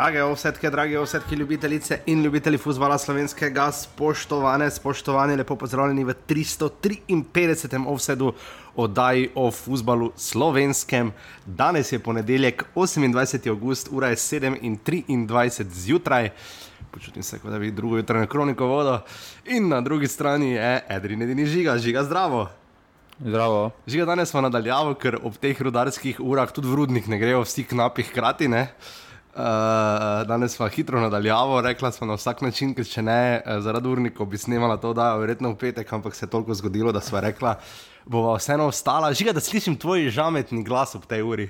Drage ovsetke, drage ovsetke, ljubitelice in ljubitelji futbola slovenskega, spoštovane, spoštovane, lepo pozdravljeni v 353. ovsedu oddaji o futbalu slovenskem. Danes je ponedeljek, 28. august, ura je 7:23 zjutraj. Počutim se, kot da bi drugo jutro na kroniko vodo. In na drugi strani je Edrin, edini žiga, žiga zdravo. Zdravo. Žiga danes smo nadaljavali, ker ob teh rudarskih urah tudi v rudnik ne grejo vsi knapi hkrati. Ne? Uh, danes smo hitro nadaljavali, rekla smo na vsak način, ker če ne, uh, zaradi urnikov bi snimala to, da je verjetno v petek, ampak se je toliko zgodilo, da smo rekla, bova vseeno ostala. Žiga, da slišim tvoj žametni glas ob tej uri.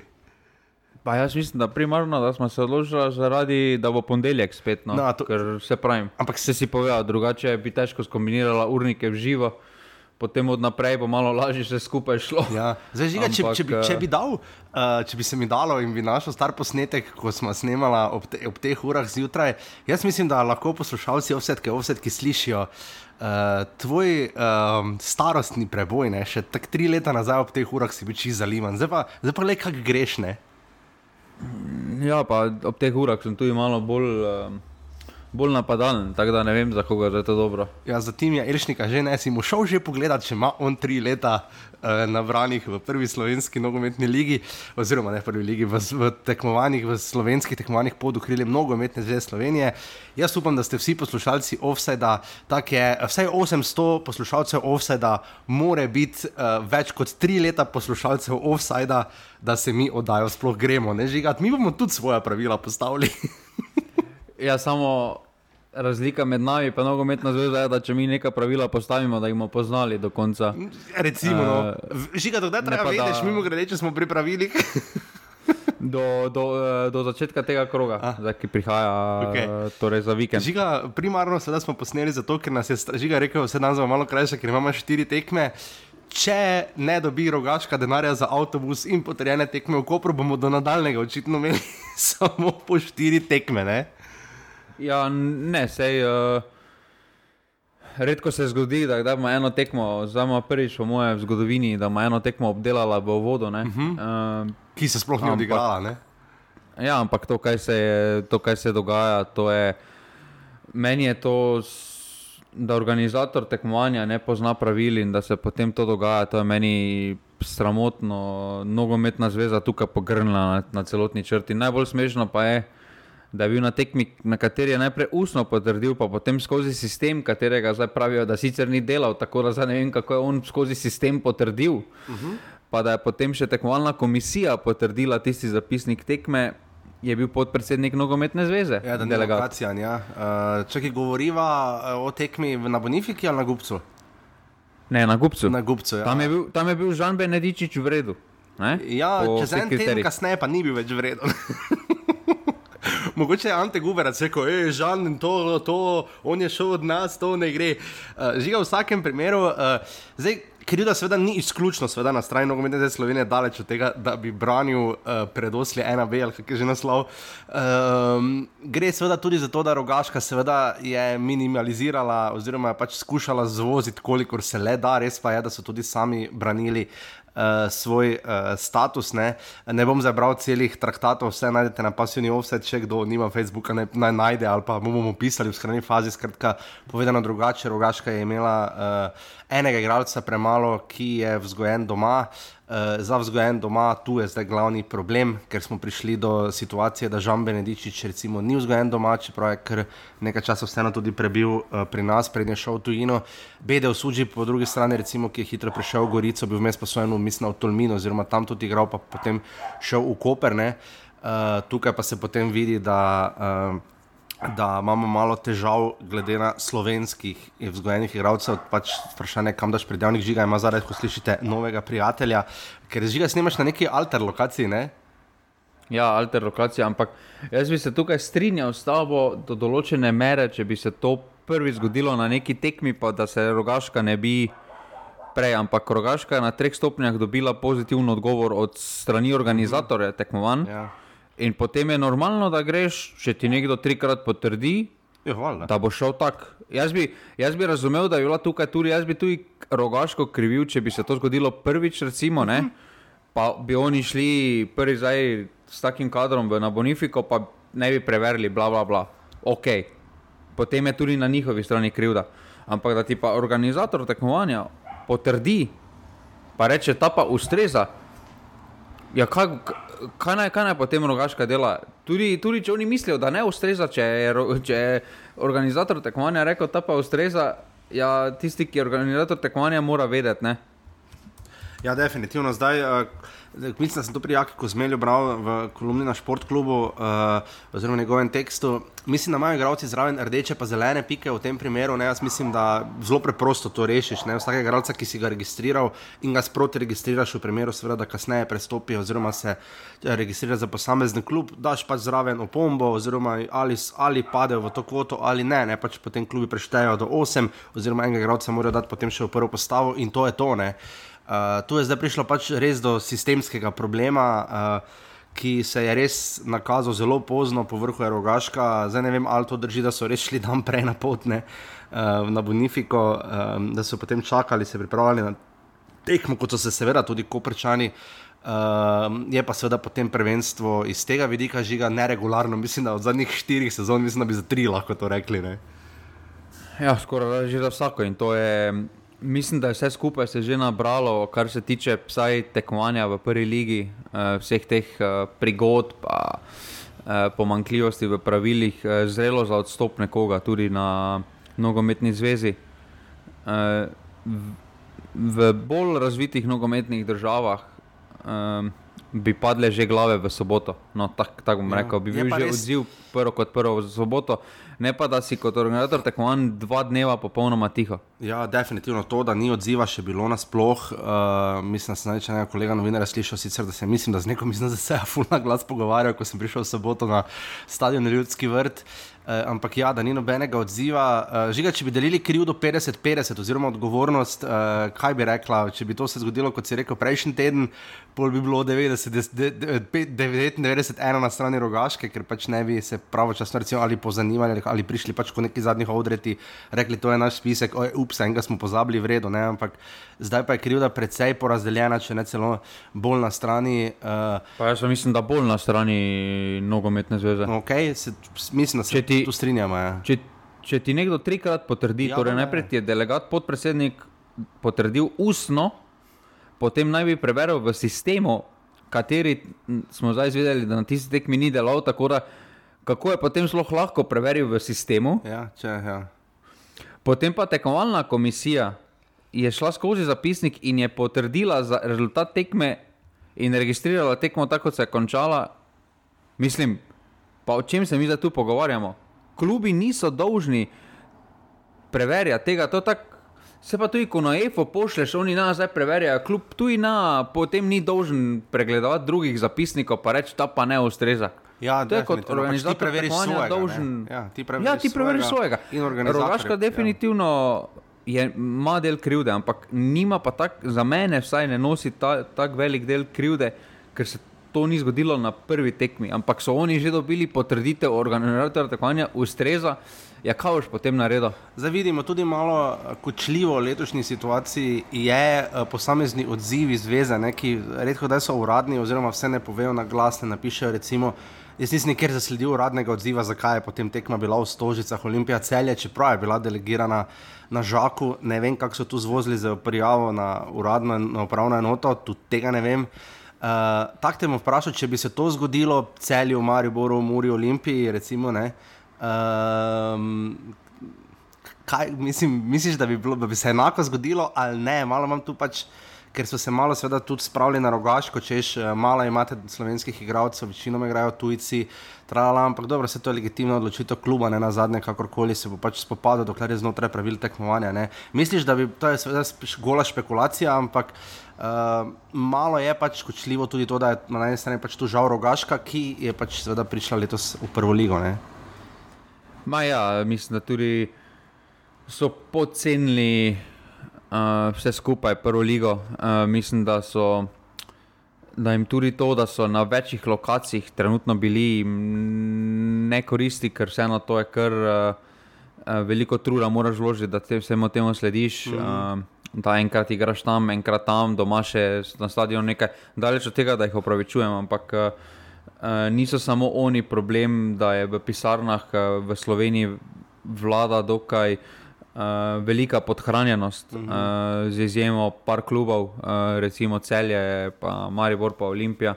Pa jaz mislim, da primarno, da smo se odločili zaradi, da bo ponedeljek spet. No, No, to- Ker se pravim. Ampak se si povedal, drugače bi težko skombinirala urnike v živo, potem od naprej bo malo lažje vse skupaj šlo. Ja. Zdaj, žiga, če, Ampak, če, bi, če eh, bi dal, uh, če bi se mi dalo in bi našel star posnetek, ko smo snemali ob, te, ob teh urah zjutraj, jaz mislim, da lahko poslušalci ovsetke, ovsetke slišijo. Uh, tvoj um, starostni preboj, ne, še tako tri leta nazaj ob teh urah si bil čist zaliman, zdaj pa, zdaj pa le kako greš. Ne? Ja, pa ob teh urah sem tudi malo bolj, um, bolj napadalen, tako da ne vem, za koga je to dobro. Ja, za tim je Elšnika že ne, si mu šel že pogledat, če ima on tri leta uh, nabranih v prvi slovenski nogometni ligi, oziroma ne prvi ligi, v, v tekmovanjih, v slovenskih tekmovanjih pod okriljem nogometne zveze Slovenije. Jaz upam, da ste vsi poslušalci Offsida, tako je, vsaj 800 poslušalcev Offsida, more biti uh, več kot tri leta poslušalcev Offsida, da se mi oddajo sploh gremo, ne žigati. Mi bomo tudi svoje pravila postavili. Ja, samo razlika med nami in nogometna zveza je, da če mi neka pravila postavimo, da jih bomo poznali do konca. Recimo, no. žiga, da ne treba pa da- vedeti, mimo grede, če smo pri pravilih. Do, do, eh, do začetka tega kroga, zdaj, ki prihaja okay. torej za vikend. Žiga, primarno smo posneli zato, ker nas je Žiga rekel, da se dan za malo krajše, ker imamo štiri tekme. Če ne dobi rogaška denarja za avtobus in potrjene tekme v Kopru, bomo do nadaljnega očitno imeli samo po štiri tekme. Ne? Ja, ne, sej. Uh, redko se zgodi, da kdaj ima eno tekmo, zdaj ima prvič v zgodovini, da ima eno tekmo obdelala v vodo. Uh -huh. uh, Ki se sploh ni Ampak- odigrala. Ne? Ja, ampak to, kaj se, je, to, kaj se dogaja, to je. Meni je to, da organizator tekmovanja ne pozna pravil in da se potem to dogaja, to je meni sramotno. Nogometna zveza tukaj pogrnila na, na celotni črti. Najbolj smešno pa je, da je bil na tekmi, na kateri je najprej ustno potrdil, pa potem skozi sistem, katerega zdaj pravijo, da sicer ni delal, tako da zdaj ne vem, kako je on skozi sistem potrdil. Uh -huh. Pa da je potem še tekmovalna komisija potrdila tisti zapisnik tekme, je bil podpredsednik nogometne zveze. Ja, da ne delegat. lokacija. Ja. Uh, če ki govoriva uh, o tekmi v- na Bonifiki ali na Gubcu? Ne, na Gupcu. Na Gubcu, ja. Tam je bil, tam je bil Žan Benedičič v redu. Ne? Ja, Po čez en teden kasneje pa ni bil več vreden. Mogoče je Ante Guberac rekel, da je žal to, to, on je šel od nas, to ne gre. Uh, žiga v vsakem primeru. Uh, zdaj, Krivda seveda ni izključno seveda, na strani nogometne zveze Slovenije, daleč od tega, da bi branil uh, predosli 1B ali kak je že naslov. Um, gre seveda tudi za to, da Rogaška seveda je minimalizirala oziroma je pač skušala zvoziti, kolikor se le da, res pa je, da so tudi sami branili uh, svoj uh, status. Ne. ne bom zabral celih traktatov, vse najdete na pasivni offset, če kdo nima Facebooka, ne, naj najde ali pa mu bomo pisali v skrajni fazi. Skratka, povedano drugače, Rogaška je imela uh, enega igralca premalo, ki je vzgojen doma. Uh, za vzgojen doma, tu je zdaj glavni problem, ker smo prišli do situacije, da Žan Benedičič recimo ni vzgojen doma, čeprav je kar nekaj časa vseeno tudi prebil uh, pri nas, prednje šel v tujino. Bedel Suđi po drugi strani, recimo, ki je hitro prišel v Gorico, bil vmes posvojen v mislim v Tolmino, oziroma tam tudi igral, pa potem šel v Koper. ne. Uh, tukaj pa se potem vidi, da uh, da imamo malo težav, glede na slovenskih vzgojenih igralcev. Pač vprašanje, kam daš predjavnik žiga, ima zdaj, ko slišite novega prijatelja, ker žiga snemaš na neki alter lokaciji. Ne? Ja, alter lokacija, ampak jaz bi se tukaj strinjal s tabo do določene mere, če bi se to prvi zgodilo na neki tekmi, pa da se rogaška ne bi prej, ampak rogaška je na treh stopnjah dobila pozitiven odgovor od strani organizatorja tekmovanj. Ja. In potem je normalno, da greš, če ti nekdo trikrat potrdi, Ja, valjda. da bo šel tak. Jaz bi, jaz bi razumel, da je bila tukaj tudi, jaz bi tudi rogaško krivil, če bi se to zgodilo prvič, recimo, ne, pa bi oni šli prvi zdaj s takim kadrom na Bonifiko, pa ne bi preverili, bla, bla, bla. Ok, potem je tudi na njihovi strani krivda. Ampak da ti pa organizator tekmovanja potrdi, pa reče, ta pa ustreza. Ja, kaj, kaj, naj, kaj naj potem rogaška dela? Tudi, tudi če oni mislijo, da ne ustreza, če je, če je organizator tekmovanja rekel, ta pa ustreza, ja, tisti, ki je organizator tekmovanja, mora vedeti. Ne? Ja, definitivno. Zdaj, uh, mislim, da sem to pri Jaki Kozmelju bral v kolumni na športklubu, uh, oziroma v njegovem tekstu. Mislim, da imajo igralci zraven rdeče pa zelene pike v tem primeru. Ne? Jaz mislim, da zelo preprosto to rešiš. Ne? Vsakega igralca, ki si ga registriral in ga sproti registriraš, v primeru, seveda, da kasneje prestopi oziroma se eh, registrira za posamezen klub, daš pač zraven opombo, oziroma ali, ali padejo v to kvoto ali ne. ne? Pač potem klubi preštejejo do 8, oziroma enega igralca morajo dati potem še v prvo postavo in to je to. Ne? Uh, tu je zdaj prišlo pač res do sistemskega problema, uh, ki se je res nakazal zelo pozno, po vrhu je rogaška. Zdaj ne vem, ali to drži, da so res šli dan prej na pot ne, uh, na Bonifiko, um, da so potem čakali, se pripravljali na tekmo, kot so se seveda tudi koprčani. Uh, je pa seveda potem prvenstvo iz tega vidika žiga neregularno. Mislim, da od zadnjih štirih sezon, mislim, da bi za tri lahko to rekli. Ne? Ja, skoraj že za vsako. In to je, mislim, da je vse skupaj se že nabralo, kar se tiče vsaj tekmovanja v prvi ligi, eh, vseh teh eh, prigod, pa eh, pomankljivosti v pravilih, eh, zrelo za odstop nekoga tudi na nogometni zvezi. Eh, v- V bolj razvitih nogometnih državah um, bi padle že glave v soboto. No, tako tak bom Ja. rekel, bi bil že res- odziv prvo kot prvo v soboto, ne pa da si kot organizator tekmovanj dva dneva popolnoma tiho. Ja, definitivno to, da ni odziva še bilo nasploh. Uh, mislim, da sem največ enega kolega novinarja slišal, sicer, da se mislim, da z nekom iz NZS-a fulna glas pogovarjal, ko sem prišel v soboto na stadion Ljudski vrt. Uh, ampak ja, da ni nobenega odziva. Uh, žiga, če bi delili krivdo 50-50 oziroma odgovornost, uh, kaj bi rekla, če bi to se zgodilo, kot si rekel, prejšnji teden, pol bi bilo 90, de- de- de- pe- 99 ena na strani rogaške, ker pač ne bi se pravočasno recimo, ali pozanimali ali- ali prišli pač kot neki zadnjih odreti, rekli, to je naš spisek, oj, ups, enega smo pozabili, v redu, ne, ampak zdaj pa je krivda precej porazdeljena, če ne celo bolj na strani. Uh, Pa jaz mislim, da bolj na strani nogometne zveze. Okay, se, mislim, da se Če ti- tu strinjamo. Ja. Če, če ti nekdo trikrat potrdi, Ja, torej najprej ti je delegat, podpredsednik potrdil ustno, potem naj bi preveril v sistemu, kateri smo zdaj izvedeli, da na tisti tekmi ni delal, tako da kako je potem sploh lahko preveril v sistemu. Ja, če, ja. Potem pa tekmovalna komisija je šla skozi zapisnik in je potrdila za rezultat tekme in registrirala tekmo tako, kot se je končala. Mislim, pa o čem se mi zdaj tu pogovarjamo? Klubi niso dolžni preverjati tega, to je tako. Se pa tudi, ko na EFO pošleš, oni nas zdaj preverjajo, kljub tudi na, potem ni dolžen pregledovati drugih zapisnikov, pa reči, ta pa ne ustreza. Ja, to je kot definitivno. Pač ti organizator preveriš svojega, dolžen. Ja, ti preveriš ja, ti preveriš svojega svojega. in organizatorja, Rogaška ja. Je, ima del krivde, ampak nima pa tak, za mene vsaj ne nosi ta, tak velik del krivde, ker se to ni zgodilo na prvi tekmi, ampak so oni že dobili potrditev organizatorja tekmovanja, ustreza. Ja, kaj boš potem naredil? Zdaj vidimo tudi malo eh, kočljivo v letošnji situaciji, je eh, posamezni odzivi zveze, ne, ki redko da so uradni, oziroma vse ne povejo na glas, ne napišejo. Recimo, jaz nisem nikjer zasledil uradnega odziva, zakaj je potem tekma bila v Stožicah, Olimpija celje, čeprav je bila delegirana na Žaku. Ne vem, kako so tu zvozili za prijavo na uradno na upravno enoto, tudi tega ne vem. Uh, Tako te bom vprašal, če bi se to zgodilo celju, Mariboru, Muri, Olimpiji, recimo, ne. Um, kaj, mislim, misliš, da bi, bilo, da bi se enako zgodilo ali ne? Malo imam tu pač, ker so se malo seveda tudi spravili na rogaško, češ eh, malo imate slovenskih igralcev, večinoma igrajo tujci, trala, ampak dobro, se to je legitimna odločitev kluba, ne na zadnje, kakorkoli se bo pač spopadal, dokler je znotraj pravil tekmovanja. Ne? Misliš, da bi, to je seveda gola špekulacija, ampak uh, malo je pač kočljivo tudi to, da je na eni strani pač tu žal rogaška, ki je pač seveda prišla letos v prvo ligo. Ne? Ma ja, mislim, da tudi so podcenili uh, vse skupaj, prvo ligo. Uh, mislim, da so. Da jim tudi to, da so na večjih lokacijah trenutno bili, ne koristi, ker vseeno to je kar uh, veliko truda, moraš vložiti, da te vsemu temu slediš. Mm -hmm. uh, da enkrat igraš tam, enkrat tam, doma še na stadionu nekaj. Daleč od tega, da jih opravičujem, ampak uh, niso samo oni problem, da je v pisarnah uh, v Sloveniji vlada dokaj uh, velika podhranjenost, uh -huh. uh, z izjemo par klubov, uh, recimo Celje, pa Maribor, pa Olimpija.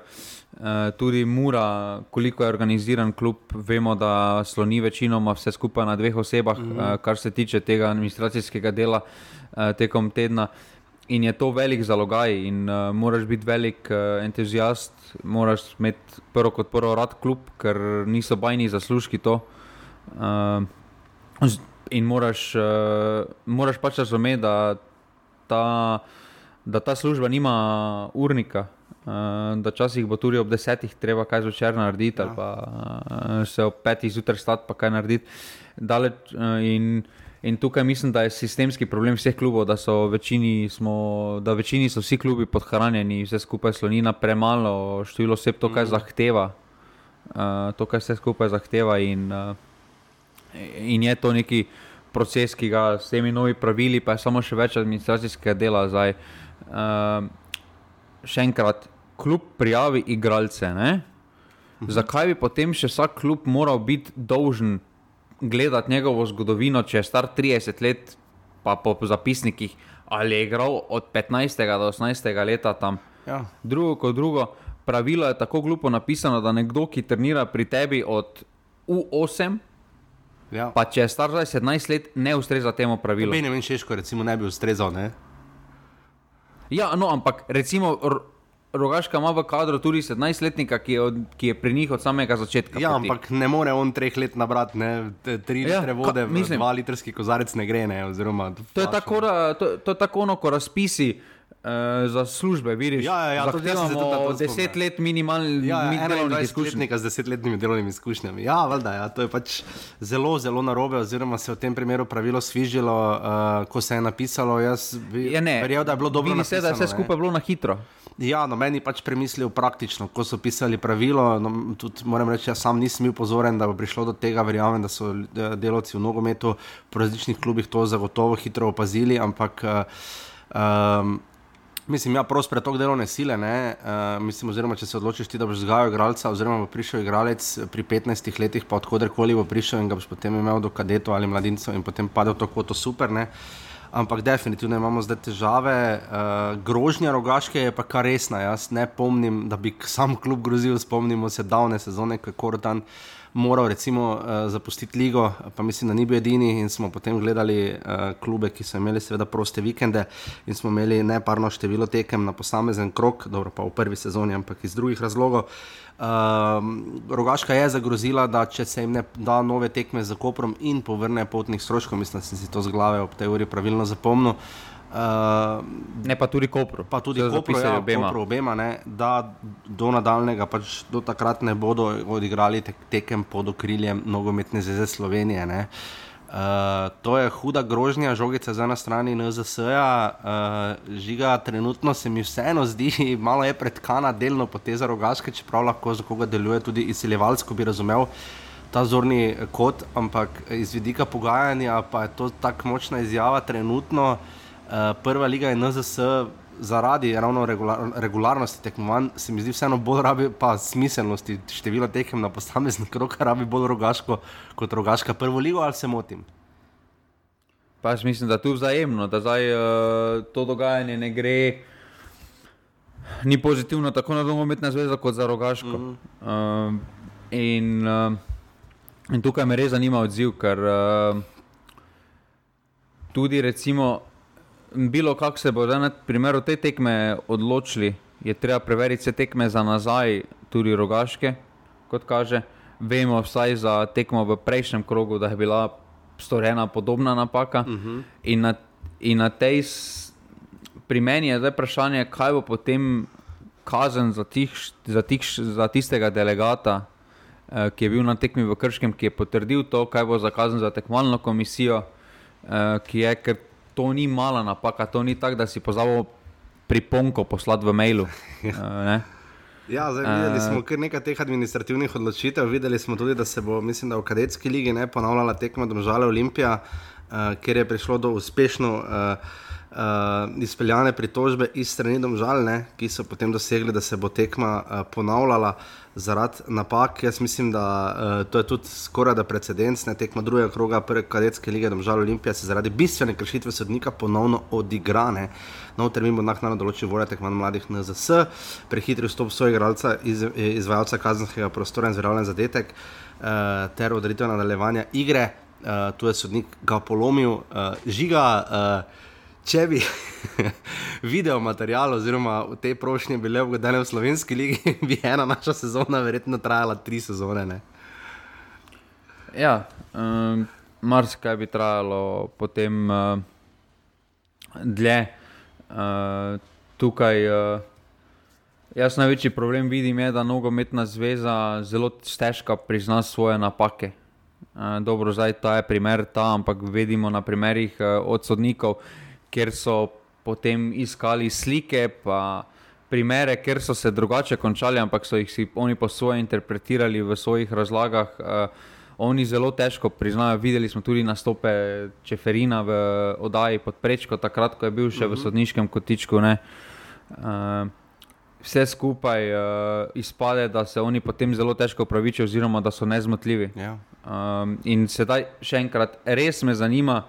Uh, tudi Mura, koliko je organiziran klub, vemo, da sloni večinoma vse skupaj na dveh osebah, uh -huh. uh, kar se tiče tega administracijskega dela uh, tekom tedna. In je to velik zalogaj, in uh, moraš biti velik uh, entuzijast, moraš imeti prvo kot prvo rad klub, ker niso bajni zaslužki to. Uh, in moraš, uh, moraš pač razumeti, da ta, da ta služba nima urnika. Uh, da časih bo tudi ob desetih treba kaj zvečer narediti, ja. ali pa uh, se ob petih zjutraj stati, pa kaj narediti. Daleč, uh, in, in tukaj mislim, da je sistemski problem vseh klubov, da so večini, smo, da večini so vsi klubi podhranjeni, vse skupaj slonina premalo, število oseb to, kaj mm. zahteva. Uh, to, kar se skupaj zahteva, in, uh, in je to neki proces, ki ga s temi novimi pravili, pa je samo še več administracijskega dela. Zdaj, uh, še enkrat, kljub prijavi igralce, ne? Mhm. zakaj bi potem še vsak klub moral biti dolžen gledati njegovo zgodovino, če je star 30 let, pa po zapisnikih, ali je igral od 15. do 18. leta tam. Ja. Drugo kot drugo, pravilo je tako glupo napisano, da nekdo, ki trenira pri tebi od U8, Ja. Pa če je star 17 let, ne ustreza temu pravilu. Je češko, recimo, ne bi ustrezal. Ne? Ja, no, ampak recimo. Rogaška ima v kadru tudi 17-letnika, ki, ki je pri njih od samega začetka. Ja, poti. ampak ne more on treh let nabrati, ne tri ja, litre vode, ka, mislim, dva litrski kozarec ne gre. Ne, oziroma, to, je tako, to, to je tako, no, ko razpisi. Uh, za službe, vidiš? Ja, ja, ja to je samo deset let minimalnih ja, ja, izkušenj. Z desetletnimi delovnimi izkušnjami. Ja, valjda, ja, to je pač zelo, zelo narobe, oziroma se je v tem primeru pravilo svižilo, uh, ko se je napisalo. Jaz bi ja, verjel, da je bilo dobro. Vidi se, da je vse skupaj bilo na hitro. Ja, no, meni pač premislil praktično, ko so pisali pravilo. No, tudi, moram reči, jaz sam nisem bil pozoren, da bo prišlo do tega. Verjamem, da so eh, delavci v nogometu po različnih klubih to zagotovo hitro opazili. Ampak uh, um, Mislim, ja, prost pretok delovne sile. Uh, mislim, oziroma, če se odločiš, ti, da boš vzgajal igralca, oziroma bo prišel igralec pri 15 letih, pa odkuderkoli bo prišel in ga boš potem imel do kadetov ali mladincev in potem padel to kvoto super. Ne? Ampak definitivno imamo zdaj težave. Uh, grožnja rogaške je pa kar resna. Jaz ne pomnim, da bi sam klub grozil, spomnimo se davne sezone, kako dan moral recimo, uh, zapustiti ligo, pa mislim, da ni bil edini. In smo potem gledali uh, klube, ki so imeli seveda proste vikende in smo imeli neparno število tekem na posamezen krok, dobro pa v prvi sezoni, ampak iz drugih razlogov. Uh, Rogaška je zagrozila, da če se jim ne da nove tekme za koprom in povrne potnih stroškov, mislim, da sem si to z glave ob tej uri pravilno zapomnil. Uh, ne pa tudi Koper. Pa tudi Koper, ja, obema. Kopru, obema ne, da do nadaljnega, pač do takrat ne bodo odigrali tek, tekem pod okriljem nogometne zveze Slovenije. Uh, to je huda grožnja, žogica za ena stran NZS-a. Uh, žiga, trenutno se mi vseeno zdi, malo je predkana delno poteza rogaške, čeprav lahko za koga deluje tudi izsiljevalsko, bi razumel. Ta zorni kot, ampak iz vidika pogajanja pa je to tako močna izjava trenutno, uh, prva liga je NZS zaradi ravno regular, regularnosti tekmovanj, se mi zdi vseeno bolj rabi, pa smiselnosti števila tekem na posamezni krok, rabi bolj rogaško kot rogaška prvo ligo, ali se motim. Pa jaz mislim, da je tu vzajemno, da zdaj uh, to dogajanje ne gre. Ni pozitivno tako na domometna zveza kot za rogaško. Mm -hmm. uh, in, uh, in tukaj me res zanima odziv, ker uh, tudi recimo bilo kako se bo na primeru te tekme odločili, je treba preveriti vse tekme za nazaj, tudi rogaške, kot kaže. Vemo vsaj za tekmo v prejšnjem krogu, da je bila storjena podobna napaka. Uh mhm. -huh. in, na, in na tej, pri meni je zdaj vprašanje, kaj bo potem kazen za, tih, za, tih, za tistega delegata, eh, ki je bil na tekmi v Krškem, ki je potrdil to, kaj bo za kazen za tekmovalno komisijo, eh, ki je, ker to ni mala napaka, to ni tako, da si pozabil priponko poslati v mailu. uh, ja, zdaj, videli smo kar nekaj teh administrativnih odločitev. Videli smo tudi, da se bo, mislim, da v kadetski ligi ne ponavljala tekma Domžale Olimpija, uh, kjer je prišlo do uspešno. Uh, uh, izpeljane pritožbe iz strani domžalne, ki so potem dosegli, da se bo tekma uh, ponavljala zaradi napak. Jaz mislim, da uh, to je tudi skoraj da precedens, ne tekma drugega kroga prve kadetske lige domžal Olimpije se zaradi bistvene kršitve sodnika ponovno odigrane. Nov termin bo naknadno določil volja tekmovanj mladih NZS, prehitri vstop svojega igralca, iz, izvajalca kazenskega prostora in zveravljen zadetek uh, ter odreditev nadaljevanja igre. Uh, tu je sodnik ga polomil, uh, žiga. Uh, če bi video material oziroma te prošnje bile vgodene v slovenski legi, bi ena naša sezona verjetno trajala tri sezone. Ne? Ja, um, marsikaj bi trajalo potem uh, dlje. Uh, tukaj, uh, jaz največji problem vidim, je, da nogometna zveza zelo težko prizna svoje napake. Uh, dobro, zdaj ta je primer, ta, ampak vidimo na primerih uh, od sodnikov, kjer so potem iskali slike, pa primere, ker so se drugače končali, ampak so jih si oni po svoje interpretirali v svojih razlagah. Uh, oni zelo težko priznajo. Videli smo tudi nastope Čeferina v oddaji pod prečko, takrat, ko je bil še v mhm. sodniškem kotičku. Uh, vse skupaj uh, izpade, da se oni potem zelo težko upravičijo, oziroma da so nezmotljivi. Ja. Um, in sedaj še enkrat, res me zanima,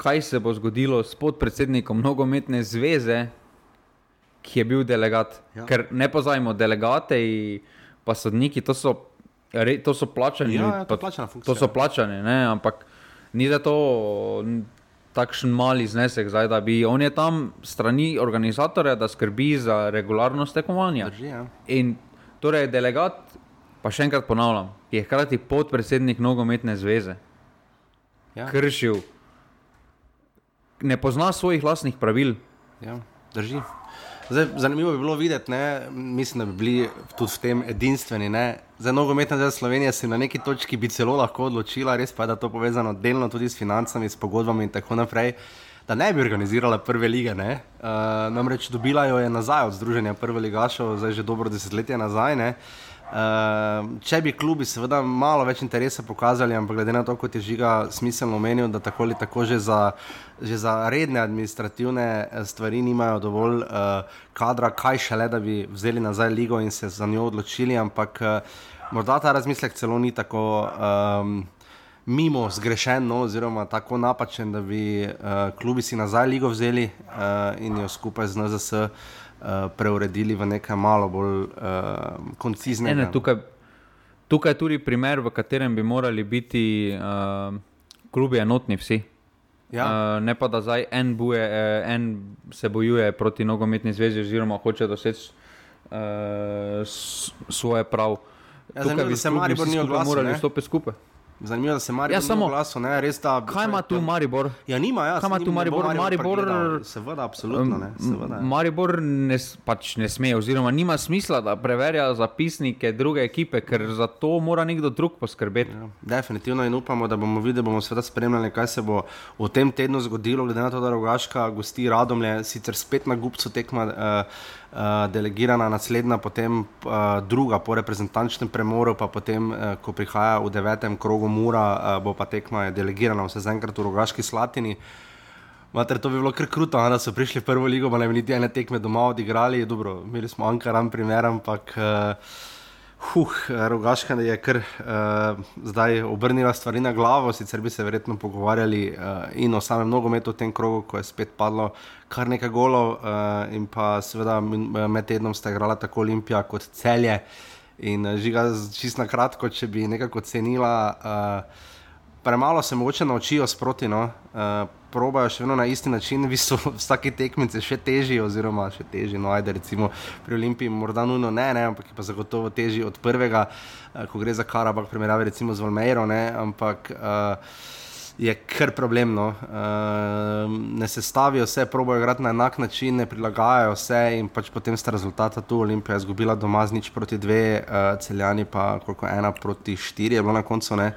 kaj se bo zgodilo s podpredsednikom nogometne zveze, ki je bil delegat. Ja. Ker ne pozajmo, delegate in pa sodniki, to so, re, to so plačani. Ja, ja, to, to so plačani, ne, ampak ni za to. Takšen mali znesek, zdaj, da bi on je tam strani organizatorja, da skrbi za regularnost tekmovanja. Ja. In torej delegat, pa še enkrat ponavljam, je hkrati podpredsednik nogometne zveze. Ja. Kršil ne pozna svojih vlastnih pravil. Ja, drži. Zdaj, zanimivo bi bilo videti, ne? mislim, da bi bili tudi v tem edinstveni. Ne? Za nogometna zveza Slovenije se na neki točki bi celo lahko odločila, res pa je, da je to povezano delno tudi s financami, s pogodbami in tako naprej, da ne bi organizirala prve lige. Uh, namreč dobila jo je nazaj od Združenja prve ligašov, zdaj že dobro desetletje nazaj. Uh, Uh, če bi klubi seveda malo več interesa pokazali, ampak glede na to, kot je žiga smiselno omenil, da tako ali tako že za, že za redne administrativne eh, stvari nimajo dovolj uh, kadra, kaj šele, da bi vzeli nazaj ligo in se za njo odločili, ampak uh, morda ta razmislek celo ni tako um, mimo zgrešen, no, oziroma tako napačen, da bi uh, klubi si nazaj ligo vzeli uh, in jo skupaj z NZS. Eh, preuredili v nekaj malo bolj uh, konciznega. Ne, tukaj, tukaj je tudi primer, v katerem bi morali biti uh, klubi enotni vsi. Ja. Uh, ne pa da zdaj en, buje, en se bojuje proti nogometni zvezi, oziroma hoče doseči uh, svoje prav. Ja, tukaj bi se morali stopiti skupaj. Zanimivo, da se Maribor ja, samo glasu, ne, res da. Kaj ima tu Maribor? Ja, nima, ja. Kaj ima tu Maribor? Maribor, Maribor seveda, absolutno ne. Seveda. Maribor ne, pač ne sme, oziroma nima smisla, da preverja zapisnike druge ekipe, ker za to mora nekdo drug poskrbeti. Ja, definitivno in upamo, da bomo videli, bomo seveda spremljali, kaj se bo v tem tednu zgodilo, glede na to, da Rogaška gosti Radomlje, sicer spet na gubcu tekma. Uh, delegirana, naslednja, potem uh, druga po reprezentančnem premoru, pa potem, uh, ko prihaja v devetem krogu Mura, uh, bo pa tekma delegirana, vse zaenkrat v Rogaški Slatini. Mater, to bi bilo kar kruto, da so prišli v prvo ligo, pa ne bi niti ene tekme doma odigrali. Dobro, imeli smo Ankaran primer, ampak. Uh, Huh, rogaška je kar uh, zdaj obrnila stvari na glavo, sicer bi se verjetno pogovarjali uh, in o samem nogometu v tem krogu, ko je spet padlo kar nekaj golov, uh, in pa seveda med tednom sta igrala tako Olimpija kot celje. In uh, žiga, čisto na kratko, če bi nekako cenila, uh, premalo se mogoče naučijo sproti. No? Uh, probajo še vedno na isti način, v bistvu vsake tekmice še težji, oziroma še težji. No, ajde, recimo pri Olimpiji, morda nujno ne, ne ampak je pa zagotovo težji od prvega, uh, ko gre za Karabak, primerjavi recimo z Valmeiro. Ampak uh, je kar problemno. Uh, ne se stavijo vse, probojajo igrati na enak način, ne prilagajajo vse in pač potem sta rezultata tu. Olimpija je izgubila doma z nič proti dve, uh, celjani pa koliko ena proti štiri, je bilo na koncu ne.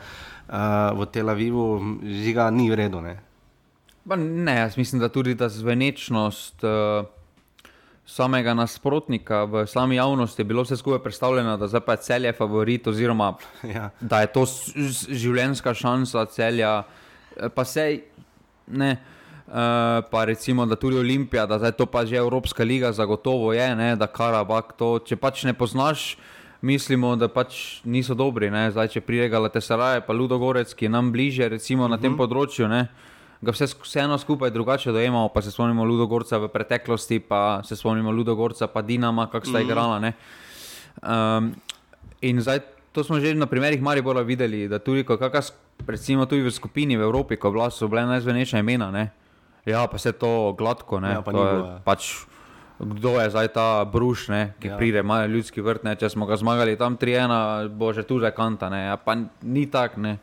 Uh, v Tel Avivu, žiga, ni v redu. Ne. Ne, jaz mislim, da tudi ta zvenečnost uh, samega nasprotnika v sami javnosti je bilo vse skupaj predstavljeno, da je cel je favorit, oziroma ja. da je to življenjska šansa celja. Eh, pa sej, ne. Uh, pa recimo, da tudi Olimpija, da zdaj to pa že Evropska liga, zagotovo je, ne, da Karabak to, če pač ne poznaš, mislimo, da pač niso dobri. Ne. Zdaj, če prijega Latesaraje, pa Ludogorec, ki je nam bliže, recimo uh -huh. na tem področju, ne, ga vse, vseeno skupaj drugače dojemamo, pa se spomnimo Ludogorca v preteklosti, pa se spomnimo Ludogorca, pa Dinama, kako sta uh -huh. igrala. Um, in zdaj to smo že na primerih Maribora videli, da tudi, ko, kakas, recimo tudi v skupini v Evropi, ko so bile najzvenejša imena. Ne, Ja, pa se to gladko. Ja, pa to je, ja. pač, kdo je zdaj ta bruš, ne, ki ja. pride, ima ljudski vrt. Ne, če smo ga zmagali tam 3-1, bo že tu že kanta. Ne, ja, pa ni tako. Uh,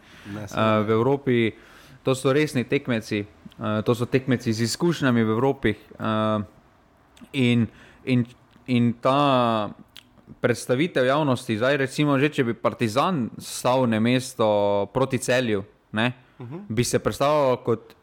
v Evropi to so resni tekmeci, uh, to so tekmeci z izkušnjami v Evropi. Uh, in, in, in ta predstavitev javnosti, zdaj recimo, že, če bi Partizan stal na mesto proti celju, ne, uh mhm. -huh. bi se predstavljal kot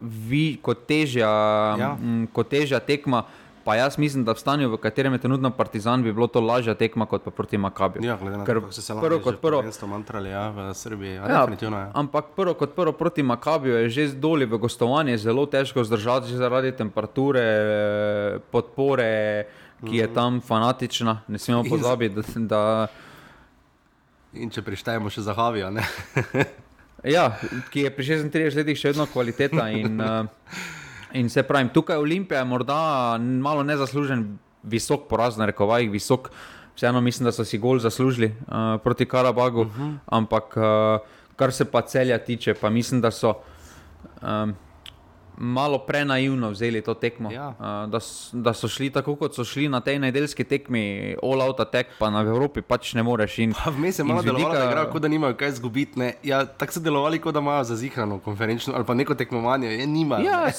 vi, kot, težja, ja. m, kot težja tekma. Pa jaz mislim, da v stanju, v katerem je trenutno Partizan, bi bilo to lažja tekma kot proti Makabiju. Ja, glede na to, kako se je prvo kot prvo. Mantrali, ja, v Srbiji, ja, definitivno. Ja. Ampak prvo kot prvo proti Makabiju je že doli v gostovanje zelo težko zdržati zaradi temperature, podpore, ki je mhm. tam fanatična. Ne smemo pozabiti, da, da. In če prištejemo še za Havijo. Ja, ki je pri 36 letih še vedno kvaliteta. In, uh, in se pravi, tukaj Olimpija je morda malo nezaslužen, visok poraz, na rekovajih, visok. Vseeno mislim, da so si gol zaslužili uh, proti Karabagu, uh mhm. -huh. ampak uh, kar se pa celja tiče, pa mislim, da so. Um, malo prenaivno vzeli to tekmo. Ja. Uh, da, da so šli tako, kot so šli na tej nedeljski tekmi, all out attack, pa na Evropi pač ne moreš. Vmes je malo delovalo, vidika... da, kot da nimajo kaj izgubiti. Ja, tako so delovali, kot da imajo za zihrano konferenčno ali pa neko tekmovanje, je nima. Ja,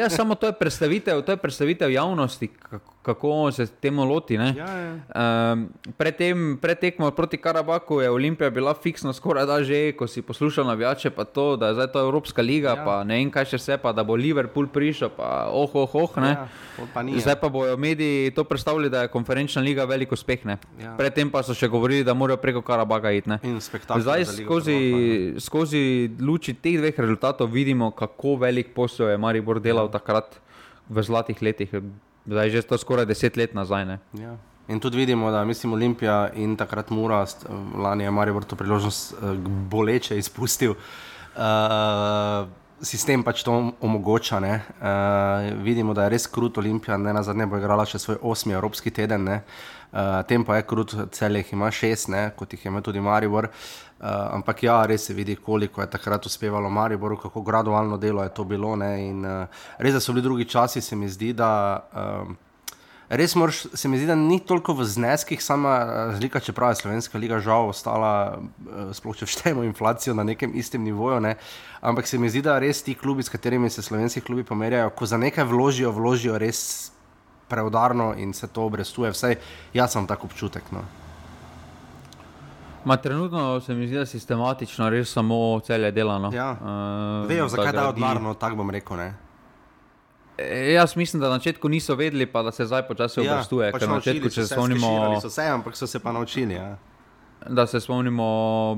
ja, samo to je predstavitev, to je predstavitev javnosti. Kako, kako se temu loti. Ja, ja. um, Predtem, pred tekmo proti Karabaku je Olimpija bila fiksno, skoraj da že, ko si poslušal navijače, pa to, da je zdaj to Evropska liga, ja. pa ne vem kaj še vse, pa da bo Liverpool prišel, pa oh, oh, oh. Ja, pa zdaj pa bojo mediji to predstavili, da je konferenčna liga velik uspeh. Ja. Predtem pa so še govorili, da morajo preko Karabaka iti. Zdaj skozi, skozi luči teh dveh rezultatov vidimo, kako velik posel je Maribor delal ja. takrat v zlatih letih. Zdaj že to skoraj deset let nazaj. Ja. In tudi vidimo, da mislim, Olimpija in takrat Mura, lani je Marijo to priložnost uh, boleče izpustil. Uh, sistem pač to omogoča. Uh, vidimo, da je res krut Olimpija, ne na zadnje bo igrala še svoj osmi evropski teden. Uh, tem pa je krut, celih ima šest, ne? kot jih ima tudi Maribor. Uh, ampak ja, res se vidi, koliko je takrat uspevalo Mariboru, kako gradualno delo je to bilo. In, uh, res, so bili drugi časi, se mi zdi, da. Uh, Res moraš, se mi zdi, da ni toliko v zneskih, sama razlika, čeprav je Slovenska liga žal ostala, sploh če vštejemo inflacijo na nekem istem nivoju. Ne? Ampak se mi zdi, da res ti klubi, s katerimi se slovenski klubi pomerjajo, ko za nekaj vložijo, vložijo res preudarno in se to obrestuje. Vsaj jaz sem tako občutek. No. Ma, trenutno se mi zdi, da je sistematično res samo celje delano. Ja. Uh, Vejo, zakaj da odmarno, tako bom rekel. Ne? E, jaz mislim, da na začetku niso vedeli, pa da se zdaj počasi ja, obrestuje. Pač na začetku, če se spomnimo, so se, ampak so se pa naučili. Ja. Da se spomnimo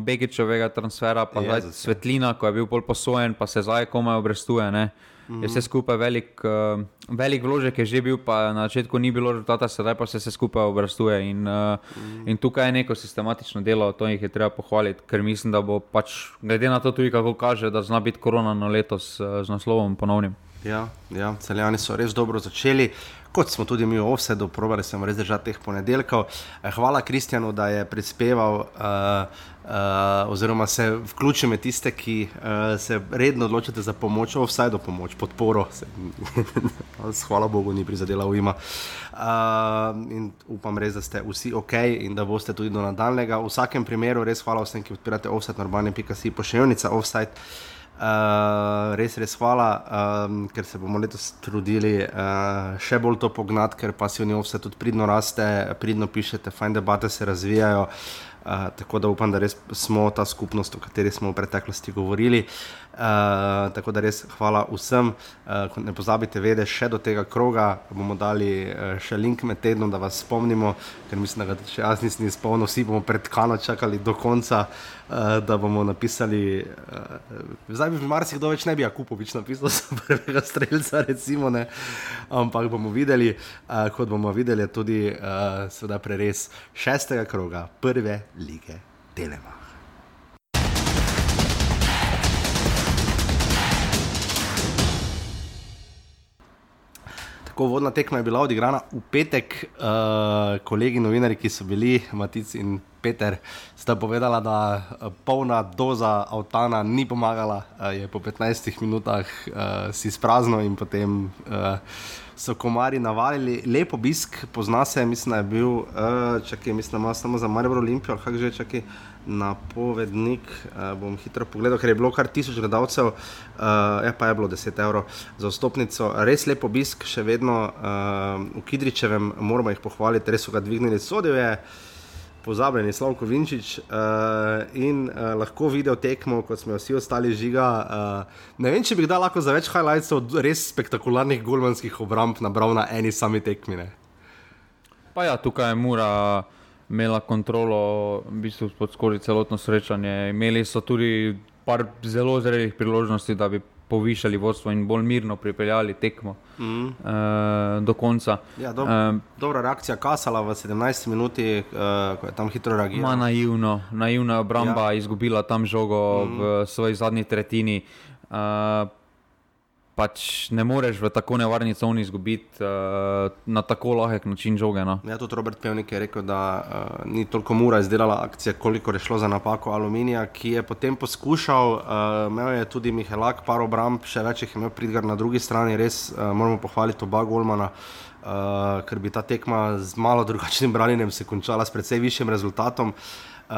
Begičovega transfera, pa zdaj svetlina, ko je bil pol posojen, pa se zdaj komaj obrestuje. Ne? -hmm. Je vse skupaj velik, uh, velik vložek, je že bil, pa na začetku ni bilo rezultata, sedaj pa se vse skupaj obrastuje. In, uh, mm -hmm. in tukaj je neko sistematično delo, to jih je treba pohvaliti, ker mislim, da bo pač, glede na to, tudi kako kaže, da zna biti korona na letos uh, z naslovom ponovnim. Ja, ja, celjani so res dobro začeli. Kot smo tudi mi v Ovsedu, probali smo res držati teh ponedeljkov. Hvala Kristjanu, da je prispeval uh, uh, oziroma se vključil med tiste, ki uh, se redno odločite za pomoč, vsaj do pomoč, podporo. Hvala Bogu, ni prizadela v ima. Uh, in upam res, da ste vsi ok in da boste tudi do nadaljnega. V vsakem primeru res hvala vsem, ki podpirate offset, normalne.si, pošiljnica offset. Uh, res, res hvala, um, ker se bomo letos trudili uh, še bolj to pognati, ker pasivni offset tudi pridno raste, pridno pišete, fajn debate se razvijajo. Uh, Uh, tako da upam, da res smo ta skupnost, o kateri smo v preteklosti govorili. Uh, tako da res hvala vsem. Uh, ne pozabite, vedeti, še do tega kroga bomo dali uh, še link med tednom, da vas spomnimo, ker mislim, da ga še jaz nisem spomnil, vsi bomo pred Kano čakali do konca, uh, da bomo napisali. Uh, zdaj bi marsikdo več ne bi Jakupovič napisal, za prvega streljca, recimo, ne. ampak bomo videli, uh, kot bomo videli, tudi uh, preres šestega kroga, prve lige Telema. Tako vodna tekma je bila odigrana v petek. Uh, kolegi novinari, ki so bili, Matic in Peter, sta povedala, da uh, polna doza avtana ni pomagala, uh, je po 15 minutah uh, si sprazno in potem. Uh, So komari navalili, lep obisk, pozna se, mislim, da je bil, uh, čakaj, mislim, da ima samo za Marijo Olimpijo, kako že, čakaj, napovednik. Uh, bom hitro pogledal, ker je bilo kar tisoč gledalcev, uh, ja, pa je bilo 10 evrov za vstopnico. Res lep obisk, še vedno uh, v Kidričevem, moramo jih pohvaliti, res so ga dvignili, sodijo je. Pozabljeni Slavko Vinčič uh, in uh, lahko video tekmo, kot smo vsi ostali žiga. Uh, ne vem, če bi kdaj lahko za več highlightsov res spektakularnih golmanskih obramb nabral na eni sami tekmine. Pa ja, tukaj je Mura imela kontrolo, v bistvu skozi celotno srečanje. Imeli so tudi par zelo zrelih priložnosti, da bi povišali vodstvo in bolj mirno pripeljali tekmo mm. uh, do konca. Ja, dob uh, dobra reakcija Kasala v 17 minuti, uh, ko je tam hitro reagiral. Naivno, naivna obramba, ja. izgubila tam žogo mm. v svoji zadnji tretjini. Uh, pač ne moreš v tako nevarni coni izgubiti uh, na tako lahek način žoge. No. Ja, tudi Robert Pevnik je rekel, da uh, ni toliko mura izdelala akcije, koliko je šlo za napako aluminija, ki je potem poskušal, uh, imel je tudi Mihelak, par obramb, še več jih je imel pridgar na drugi strani, res uh, moramo pohvaliti oba Golmana. Uh, ker bi ta tekma z malo drugačnim branjenjem se končala s precej višjim rezultatom. Uh, Uh,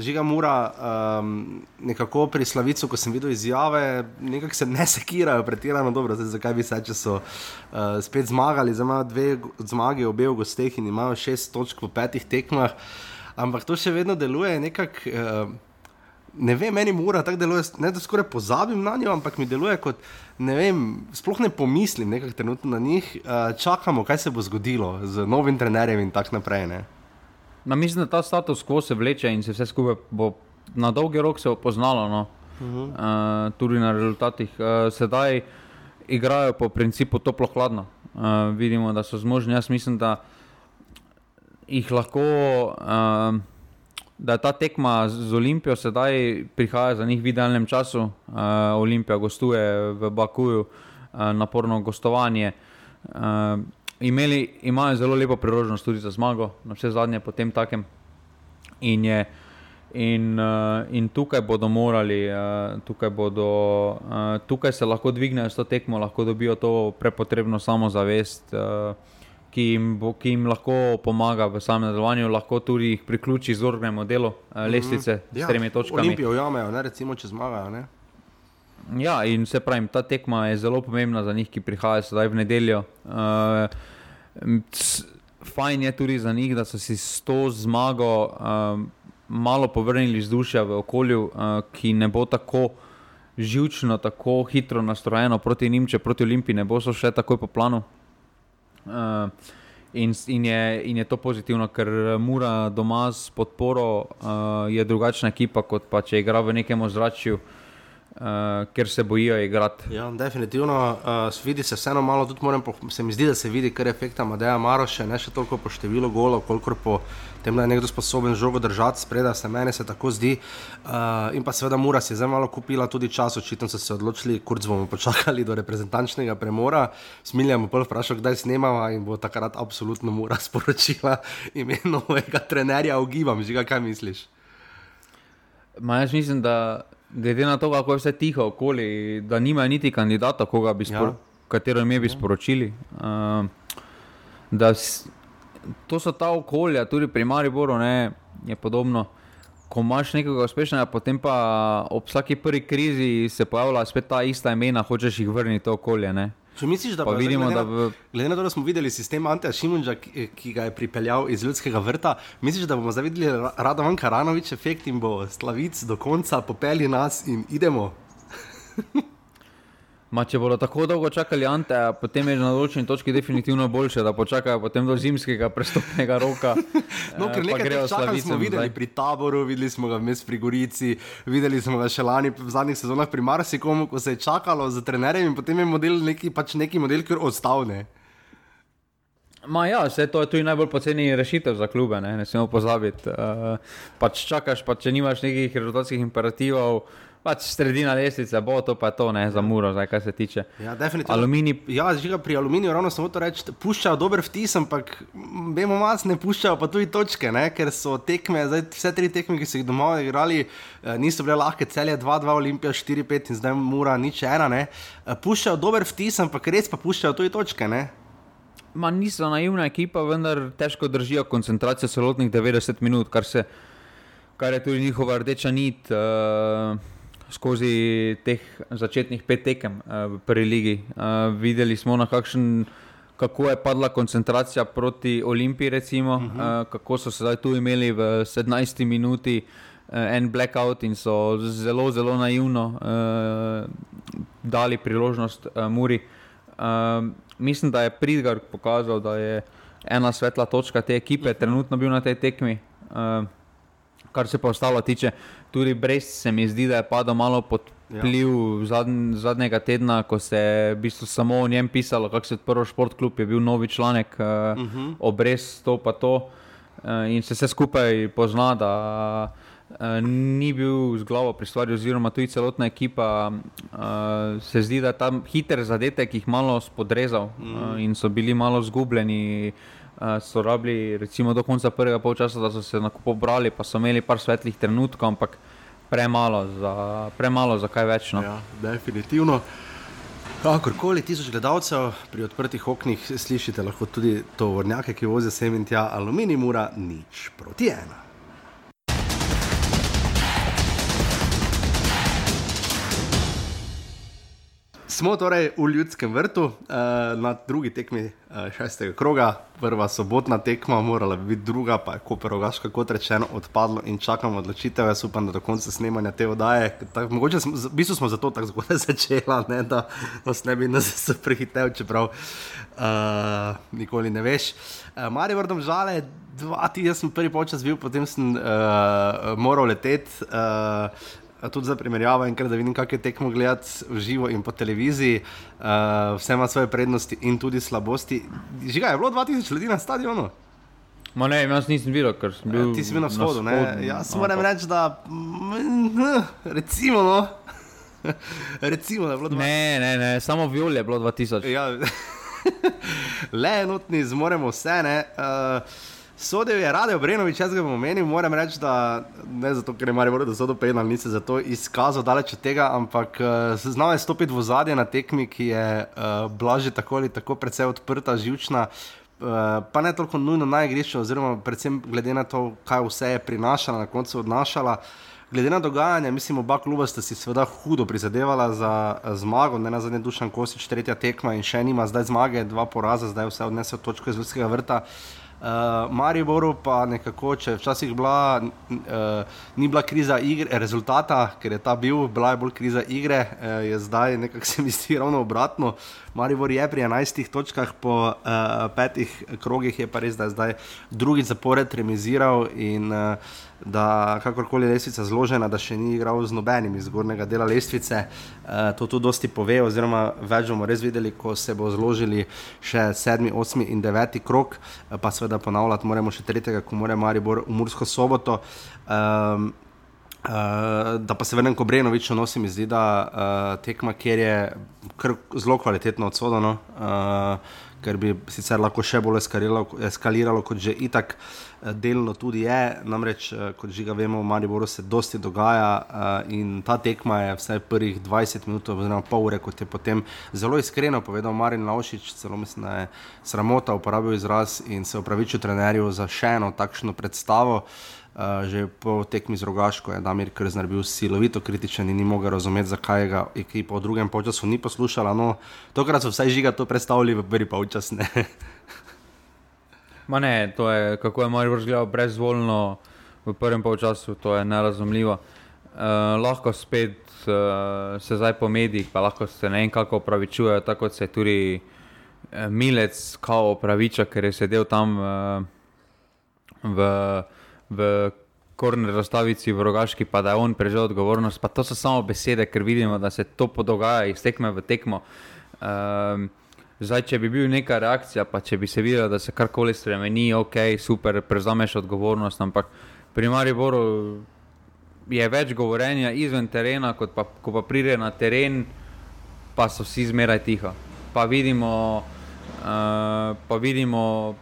žiga mora um, nekako pri Slavicu, ko sem videl izjave, nekako se ne sekirajo, pretirano dobro, zdaj zakaj bi se, če so uh, spet zmagali, zdaj imajo dve zmage, obe v gosteh in imajo šest točk v petih tekmah, ampak to še vedno deluje nekako. Uh, Ne vem, meni mora tako deluje, ne da skoraj pozabim na njo, ampak mi deluje kot, ne vem, sploh ne pomislim nekaj trenutno na njih, uh, čakamo, kaj se bo zgodilo z novim trenerjem in tako naprej. Ne? Na, mislim, da ta status quo se vleče in se vse skupaj bo na dolgi rok se opoznalo, no? uh -huh. uh, tudi na rezultatih. Uh, sedaj igrajo po principu toplo-hladno. Uh, vidimo, da so zmožni. Jaz mislim, da jih lahko. Uh, Da ta tekma z Olimpijo sedaj prihaja za njih v idealnem času. Uh, Olimpija gostuje v Bakuju, uh, naporno gostovanje. Uh, imeli, imajo zelo lepo priložnost tudi za zmago, na vse zadnje po tem takem. In, je, in, uh, in tukaj bodo morali, uh, tukaj, bodo, uh, tukaj se lahko dvignejo s to tekmo, lahko dobijo to prepotrebno samozavest. Uh, Ki jim, bo, ki jim lahko pomaga v samem delovanju, lahko tudi jih priključi z organem delo, lestvice mm -hmm. ja, s tremi točkami. Olimpijo jamejo, ne recimo, če zmagajo. Ja, in se pravi, ta tekma je zelo pomembna za njih, ki prihajajo zdaj v nedeljo. Uh, fajn je tudi za njih, da so si s to zmago um, malo povrnili vzdušja v okolju, uh, ki ne bo tako živčno, tako hitro nastrojeno proti njim, če proti Olimpiji ne bo še takoj po planu. Uh, In, in, je, in je to pozitivno, ker mora doma s podporo, uh, je drugačna ekipa, kot pa če igra v nekem ozračju, uh, uh, ker se bojijo igrati. Ja, definitivno uh, vidi se vseeno malo, tudi moram, se mi zdi, da se vidi, ker je efekt Madeja Maroša, ne še toliko po številu golov, kolikor po tem, da je nekdo sposoben žogo držati spredaj, se meni se tako zdi. Uh, in pa seveda Mura si je zdaj malo kupila tudi čas, očitno so se odločili, kurc bomo počakali do reprezentančnega premora. Smiljamo pa vprašati, kdaj snemava in bo takrat absolutno Mura sporočila ime novega trenerja, ogibam, že kaj misliš. Ma jaz mislim, da glede na to, kako je vse tiho okoli, da nima niti kandidata, koga bi sporočili, ja. katero ime bi ja. sporočili. Uh, to so ta okolja, tudi pri Mariboru ne, je podobno. Ko imaš nekaj uspešnega, potem pa ob vsaki prvi krizi se pojavlja spet ta ista imena, hočeš jih vrniti v okolje. Ne. Če misliš, da Pa bo- vidimo, glede, da v- glede na to, da smo videli sistem Anteja Šimunča, ki, ki ga je pripeljal iz ljudskega vrta, misliš, da bomo zdaj videli Ra- Radovan Karanovič efekt in bo slavic do konca popeli nas in idemo? Ma, če bodo tako dolgo čakali Ante, potem je na določeni točki definitivno boljše, da počakajo potem do zimskega prestopnega roka. No, eh, ker nekaj grejo teh čakanj smo Slavicem videli zdaj. pri taboru, videli smo ga vmes pri Gorici, videli smo ga še lani v zadnjih sezonah pri Marsikomu, ko se je čakalo za trenerjem in potem je model neki, pač neki model, ki ostavne. Ma ja, vse to je tudi najbolj poceni rešitev za klube, ne, ne smemo pozabiti. Uh, pač čakaš, pa če nimaš nekih rezultatskih imperativov, pač sredina lestvice, bo to pa je to, ne, za muro, zdaj, kar se tiče. Ja, definitivno. Aluminij, Ja, žiga pri aluminiju ravno samo to reči, puščajo dober vtis, ampak vemo, mas ne puščajo pa tudi točke, ne? ker so tekme, zdaj, vse tri tekme, ki so jih doma igrali, eh, niso bile lahke, celje 2-2, Olimpija 4-5 in zdaj mura nič ena. Ne? Eh, Puščajo dober vtis, ampak res pa puščajo tudi točke. Ne? Ma niso naivna ekipa, vendar težko držijo koncentracijo celotnih 90 minut, kar, se, kar je tudi njihova rdeča nit uh, skozi teh začetnih pet tekem uh, v prvi ligi. Uh, videli smo, na kakšen, kako je padla koncentracija proti Olimpiji, recimo, uh -huh. uh, kako so se tu imeli v 17 minuti. uh, En blackout in so zelo, zelo naivno uh, dali priložnost uh, Muri. Um, mislim, da je Pridgar pokazal, da je ena svetla točka te ekipe, trenutno bil na tej tekmi. Um, kar se pa ostalo tiče, tudi Brest se mi zdi, da je padel malo pod vpliv ja. zadn, zadnjega tedna, ko se je v bistvu samo o njem pisalo, kako se je odprl športklub, je bil novi članek uh, uh -huh. o Brest, to pa to. Uh, in se vse skupaj pozna, da uh, ni bil z glavo pri stvari, oziroma tudi celotna ekipa. Uh, se zdi, da je tam hiter zadetek jih malo spodrezal uh, in so bili malo zgubljeni. Uh, so rabili, recimo, do konca prvega polčasa, da so se na kupo brali, pa so imeli par svetlih trenutkov, ampak premalo za, premalo za kaj več. No. Ja, definitivno. Kakorkoli, tisoč gledalcev pri odprtih oknih slišite lahko tudi to vrnjake, ki vozijo sem in tja, aluminij mura nič proti ena. Smo torej v ljudskem vrtu uh, na drugi tekmi uh, šestega kroga. Prva sobotna tekma, morala bi biti druga, pa je Koperogaška, kot rečeno, odpadlo in čakamo odločitev. Jaz upam, da do konca snemanja te oddaje. Tak, mogoče smo, v bistvu smo zato tako zgodaj začela, ne, da nas ne bi nas prehitev, čeprav uh, nikoli ne veš. Uh, Mari vrdom žale, dva ti, jaz sem prvi počas bil, potem sem uh, moral leteti. Uh, tudi za primerjavo, enkrat, da vidim, kako je tekmo gledati v živo in po televiziji. Uh, vse ima svoje prednosti in tudi slabosti. Žiga, je bilo 2000 ljudi na stadionu? Ma ne, jaz nisem videl, ker sem bil. Ja, ti si bil na vzhodu, ne? vzhodu, Jaz ampak- moram reči, da. mm, Recimo, no. Recimo, da je bilo 2000. Ne, ne, ne, samo viol je bilo 2000. Ja, le enotni zmoremo vse. Ne? Uh, Sodel je Rade Obrenovič, jaz ga bom omenil, moram reči, da ne zato, ker je Marijo Vrdo sodo penal, ni se zato izkazal daleč od tega, ampak uh, znal je stopiti v zadje na tekmi, ki je uh, blaže tako ali tako precej odprta, živčna. Uh, pa ne toliko nujno na igrišču, oziroma predvsem glede na to, kaj vse je prinašala, na koncu odnašala. Glede na dogajanje, mislim, oba kluba sta si seveda hudo prizadevala za eh, zmago, ne na zadnje Dušan Kosič, tretja tekma in še nima zdaj zmage, dva poraza, zdaj vse odnesel točko iz ljudskega vrta. Uh, Mariboru pa nekako, če včasih bila, uh, ni bila kriza igre, rezultata, ker je ta bil, bila je bolj kriza igre, uh, je zdaj nekako se mi zdi ravno obratno. Maribor je pri 11 točkah, po uh, petih krogih je pa res, da je zdaj drugi zapored remiziral in uh, da kakorkoli je lestvica zložena, da še ni igral z nobenim iz zgornjega dela lestvice. Uh, to tudi dosti pove, oziroma več bomo res videli, ko se bo zložili še sedmi, osmi in deveti krok, uh, pa seveda ponavljati moramo še tretjega, ko mora Maribor v Mursko soboto. Um, Uh, da pa se vrnem k Brenoviču, no se mi zdi, da uh, tekma, kjer je zelo kvalitetno odsodeno, uh, ker bi sicer lahko še bolj eskaliralo, eskaliralo kot že itak. delno tudi je. Namreč, kot že ga vemo, v Mariboru se dosti dogaja in ta tekma je vsaj prvih 20 minut, oziroma pol ure, kot je potem zelo iskreno povedal Marin Laušič, celo mislim, da je sramota uporabil izraz in se opravičil trenerju za še eno takšno predstavo. Uh, že po tekmi z Rogaško je Damir Krznar bil silovito kritičen in ni mogel razumeti, zakaj ga ekipa v drugem času ni poslušala. No, tokrat so vsaj žiga to predstavili v prvi polčas. Ne. ne, to je kako je Marijo gledal brezvoljno v prvem polčasu, to je nerazumljivo. Uh, lahko spet uh, se zdaj po medijih, pa lahko se ne vem kako opravičujejo, tako se tudi uh, Milec kao opraviča, ker je sedel tam uh, v v korner razstavici v Rogaški, pa da je on prevzel odgovornost. Pa to so samo besede, ker vidimo, da se to podogaja iz tekme v tekmo. Um, zdaj, če bi bil neka reakcija, pa če bi se videlo, da se karkoli spremeni, ok, super, prevzameš odgovornost, ampak pri Mariboru je več govorjenja izven terena, kot pa, ko pa pride na teren, pa so vsi zmeraj tiho. Pa vidimo, uh, pa vidimo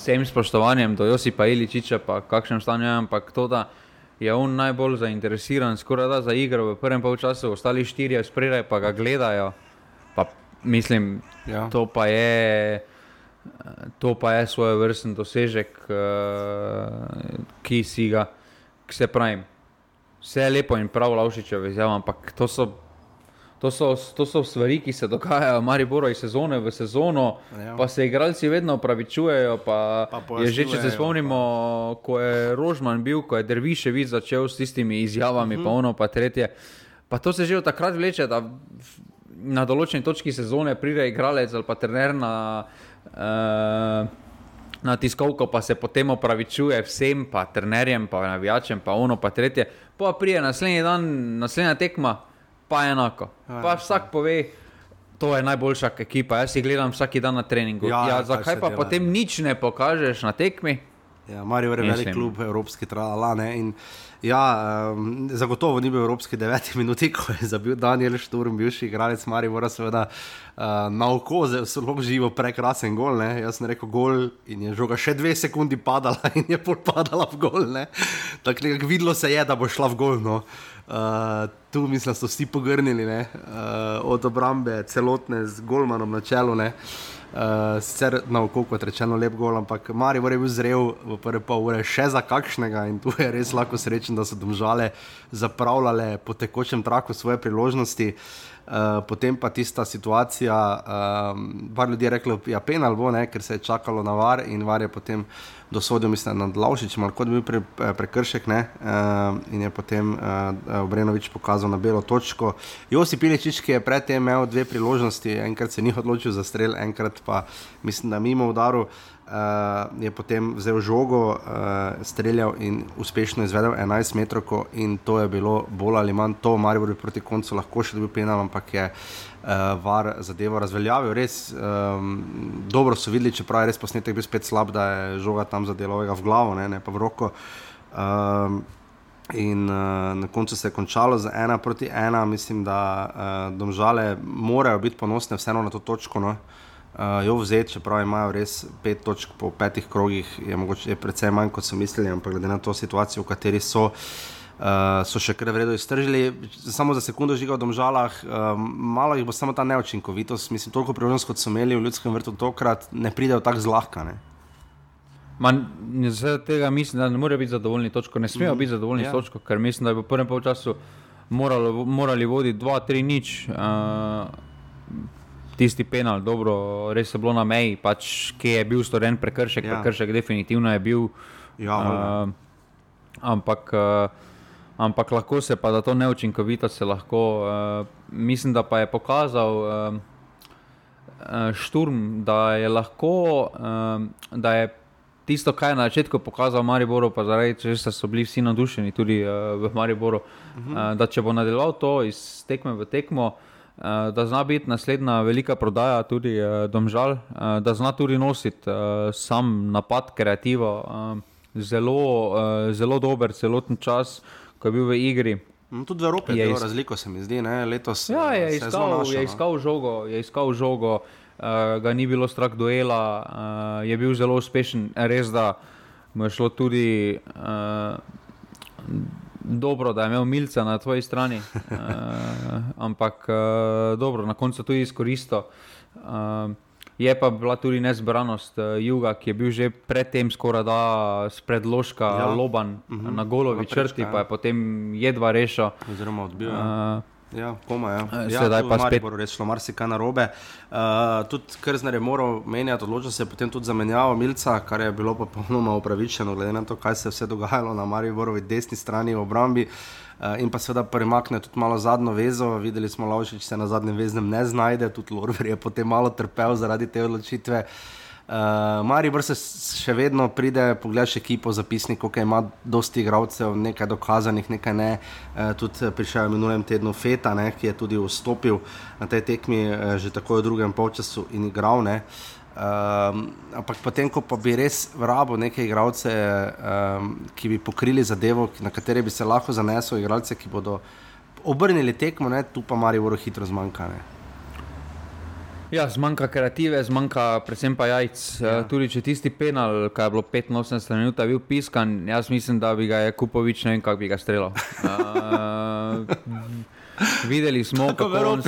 vsem spoštovanjem do Josipa Iličiča, pa kakšnem stanju je, ampak to, da je on najbolj zainteresiran, skoraj da za igro v prvem polčasu, ostali štirje spredaj pa ga gledajo. Pa mislim, ja. to pa je. To pa je svoj vrsten dosežek, ki si ga, ki se pravi, vse je lepo in prav, Lavšičev izjava, ampak to so To so, to so stvari, ki se dogajajo v Mariboru iz sezone v sezono, ja. pa se igralci vedno upravičujejo. Pa pa je že, če se spomnimo, ko je Rožman bil, ko je Derviševič začel s tistimi izjavami, uh -huh. pa mhm. ono, pa tretje. Pa to se že od takrat vleče, da na določeni točki sezone pride igralec ali pa trener na, uh, na tiskovko, pa se potem opravičuje vsem, pa trenerjem, pa navijačem, pa ono, pa tretje. Pa prije naslednji dan, naslednja tekma pa enako. Ja, pa vsak ja. pove, to je najboljša ekipa. Jaz si gledam vsak dan na treningu. Ja, ja, zakaj pa potem nič ne pokažeš na tekmi? Ja, Marijo je velik klub, evropski tralane. Ja, um, zagotovo ni bil evropski deveti minuti, ko je zabil Daniel Šturm, bivši igralec Marijo, mora seveda uh, na oko zelo živo, prekrasen gol. Ne? Jaz sem rekel gol in je žoga še dve sekundi padala in je pol padala v gol. Tako nekako videlo se je, da bo šla v gol. No? Uh, tu mislim, da so vsi pogrnili, uh, od obrambe, celotne z Golmanom na čelu. Uh, sicer na oko, kot rečeno, lep gol, ampak Marijo je bil zrel v prve pol ure še za kakšnega in tu je res lahko srečen, da so domžale zapravljale po tekočem traku svoje priložnosti. Uh, potem pa tista situacija, um, par ljudi je reklo, ja, penal, bo, ne, ker se je čakalo na var in var je potem dosodil, mislim, nad Lavšičem, kot bi bil pre, prekršek, ne, uh, in je potem uh, Obrenovič pokazal na belo točko. Josi Piličič, ki je predtem imel dve priložnosti, enkrat se ni odločil za strel, enkrat pa mislim, da mimo udaru. Uh, je potem vzel žogo, uh, streljal in uspešno izvedel 11 metrov, in to je bilo bolj ali manj to, Marijo bi proti koncu lahko še dobil penal, ampak je uh, uh, var zadevo razveljavil. Res um, dobro so videli, čeprav je res posnetek bil spet slab, da je žoga tam zadelovega v glavo, ne, ne pa v roko. Um, in uh, na koncu se je končalo z ena proti ena. Mislim, da uh, domžale morajo biti ponosne vseeno na to točko. No. Uh, jo vzeti, čeprav imajo res pet točk po petih krogih, je, mogoče, je precej manj kot so mislili, ampak glede na to situacijo, v kateri so, uh, uh, so še kar vredno iztržili. Samo za sekundu žiga v domžalah, um, malo jih bo samo ta neočinkovitost. Mislim, toliko priložnosti, kot so imeli v ljudskem vrtu, tokrat ne pridejo tako zlahka. Ne? Zaradi tega mislim, da ne morejo biti zadovoljni točko, ne smejo mm -hmm. biti zadovoljni yeah. Ja. točko, ker mislim, da bi v prvem času morali, morali voditi 2-3 nič. Uh, Tisti penal, dobro, res je bilo na meji, pač, ki je bil storjen prekršek, ja. prekršek definitivno je bil. Ja, uh, ampak uh, ampak lahko se pa da to neučinkovito se lahko. Uh, mislim, da pa je pokazal uh, Šturm, da je lahko, uh, da je tisto, kar je na začetku pokazal Mariboru, pa zaradi tega so bili vsi nadušeni tudi uh, v Mariboru, uh -huh. uh, da če bo nadaljeval to iz tekme v tekmo. Uh, da zna biti naslednja velika prodaja, tudi uh, domžal, uh, da zna tudi nositi sam napad, kreativo, zelo, zelo dober celoten čas, ko je bil v igri. No, tudi v Evropi je bilo razliko, se mi zdi, ne? letos. Ja, je iskal, našo, je, no. iskal žogo, je iskal žogo, uh, ga ni bilo strah duela, uh, je bil zelo uspešen, res da mu je šlo tudi uh, dobro, da je imel milca na tvoji strani, uh, ampak uh, dobro, na koncu tudi izkoristil. Uh, Je pa bila tudi nezbranost uh, Juga, ki je bil že predtem skoraj da spredložka ja. Loban uh -huh. na golovi črti, pa je potem jedva rešil. Oziroma odbil. Uh, Ja, koma, ja. ja, Sedaj pa spet. Če rečemo, marsikaj narobe. Uh, tudi Krzner je moral menjati, odločil se je potem tudi za menjavo Milca, kar je bilo popolnoma upravičeno, glede na to, kaj se je vse dogajalo na Mariborovi desni strani v obrambi. Uh, in pa seveda premakne tudi malo zadnjo vezo. Videli smo, da se na zadnjem veznem ne znajde, tudi Lorver je potem malo trpel zaradi te odločitve. Uh, Uh, Maribor se še vedno pride, pogledaš ekipo, zapisnik, ki ima dosti igralcev, nekaj dokazanih, nekaj ne. Uh, tudi prišel je minulem tednu Feta, ne, ki je tudi vstopil na tej tekmi uh, že tako v drugem polčasu in igral. Um, ampak potem, ko pa bi res vrabo neke igralce, um, ki bi pokrili zadevo, na katere bi se lahko zanesel, igralce, ki bodo obrnili tekmo, ne, tu pa Maribor hitro zmanjka. Ne. Ja, zmanjka kreative, zmanjka predvsem pa jajc. Ja. Uh, tudi če tisti penal, ki je bilo 85 minut, bil piskan, jaz mislim, da bi ga je Kupovič ne vem, kako bi ga streljal. Uh, videli smo, tako kako on...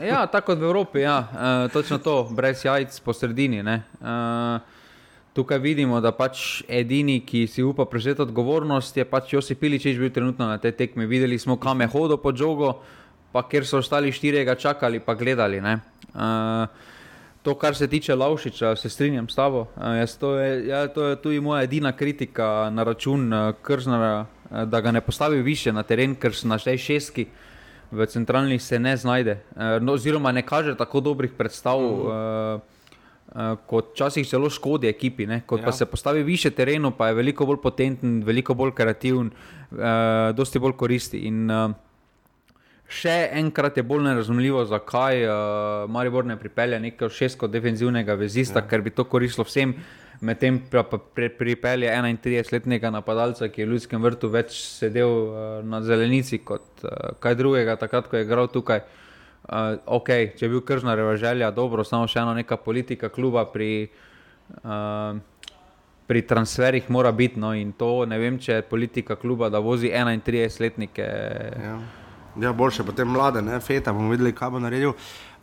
Ja, tako kot v Evropi, ja. uh, točno to, brez jajc po sredini. Uh, tukaj vidimo, da pač edini, ki si upa prevzeti odgovornost, je pač Josip Piličič bil trenutno na tej tekmi. Videli smo, kam je hodil po žogu pa ker so ostali štirje ga čakali, pa gledali. Uh, to, kar se tiče Laušiča, se strinjam s tabo. Uh, to, je, ja, to je tudi moja edina kritika na račun uh, Krznara, uh, da ga ne postavi više na teren, ker so naštej šestki. V centralnih se ne znajde, no, oziroma ne kaže tako dobrih predstav, uh -huh. uh, uh, kot včasih celo škodi ekipi. Ne? Kot ja. pa se postavi više terenu, pa je veliko bolj potenten, veliko bolj kreativen, uh, dosti bolj koristi. In, uh, Še enkrat je bolj nerazumljivo, zakaj uh, Maribor ne pripelje nekega šestko defenzivnega vezista, ja. ker bi to koristilo vsem, medtem pa, pa pri, pripelje 31-letnega napadalca, ki je v Ljudskem vrtu več sedel uh, na zelenici kot uh, kaj drugega, takrat, ko je igral tukaj. Uh, ok, če je bil kržnareva želja, dobro, samo še ena neka politika kluba pri, uh, pri transferih mora biti. No, in to ne vem, če je politika kluba, da vozi 31-letnike. Ja. Ja, boljše potem mlade, ne, feta, bomo videli, kaj bo naredil.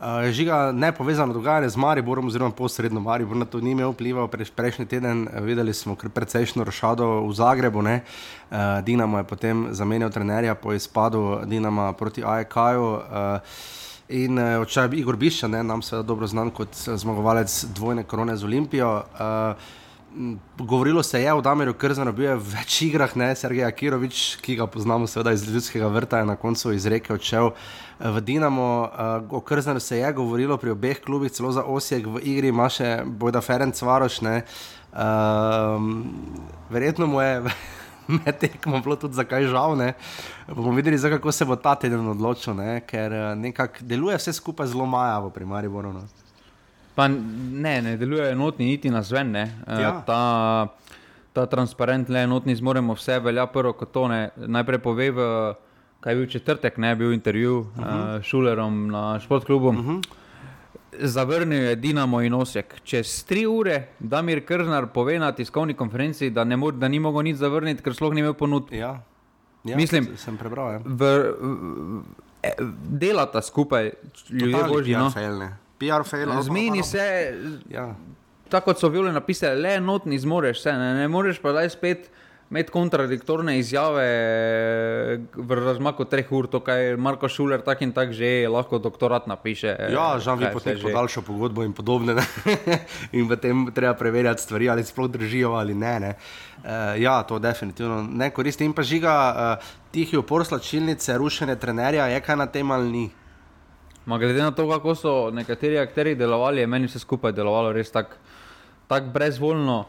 Uh, žiga ne povezano dogajanje z Mariborom, oziroma posredno Maribor, na to ni imel vpliva. Preš, prejšnji teden eh, videli smo kar precejšno rošado v Zagrebu. Uh, Dinamo je potem zamenjal trenerja po izpadu Dinama proti AEK-ju. Uh, In očaj Igor Bišča, nam seveda dobro znan kot zmagovalec dvojne korone z Olimpijo. Uh, Govorilo se je o Damirju Krznu, bil je v več igrah, ne Sergej Akirovič, ki ga poznamo seveda iz ljudskega vrta, je na koncu izrekel, odšel eh, v Dinamo. Uh, o Krznu se je govorilo pri obeh klubih, celo za Osijek v igri ima še Bojda Ferenc Varoš. Uh, verjetno mu je med tekmo bilo tudi zakaj žal. Ne? Bomo videli, kako se bo ta teden odločil, ne? ker nekako deluje vse skupaj zelo majavo pri Mariboru. No? Pa ne, ne deluje enotni, niti na zven. Eh, ja. Ta, ta transparent, le enotni zmoremo vse, velja prvo kot to. Ne. Najprej pove, v, kaj je bil četrtek, ne bil intervju uh -huh. uh, Šulerom na športklubu. Uh -huh. Zavrnil je Dinamo in Osek. Čez tri ure Damir Krznar pove na tiskovni konferenci, da, ne mo, da ni mogel nič zavrniti, ker sploh ni imel ponudb. Ja. Ja, Mislim, sem prebral. Ja. V, v, e, delata skupaj, ljudje božji. No? PR-fail. Zmeni se, ja. tako kot so bili napisali, le enotni zmoreš se, ne, ne moreš pa zdaj spet imeti kontradiktorne izjave v razmaku treh ur, to kaj Marko Šuler tak in tak že lahko doktorat napiše. Ja, žal bi potem podaljšal pogodbo in podobne. in v tem treba preverjati stvari, ali sploh držijo ali ne. ne. Uh, ja, to definitivno ne koristi. In pa žiga uh, tihi upor slačilnice, rušenje trenerja, je kaj na tem ali ni. Ma glede na to, kako so nekateri akteri delovali, je meni vse skupaj delovalo res tako tak brezvoljno.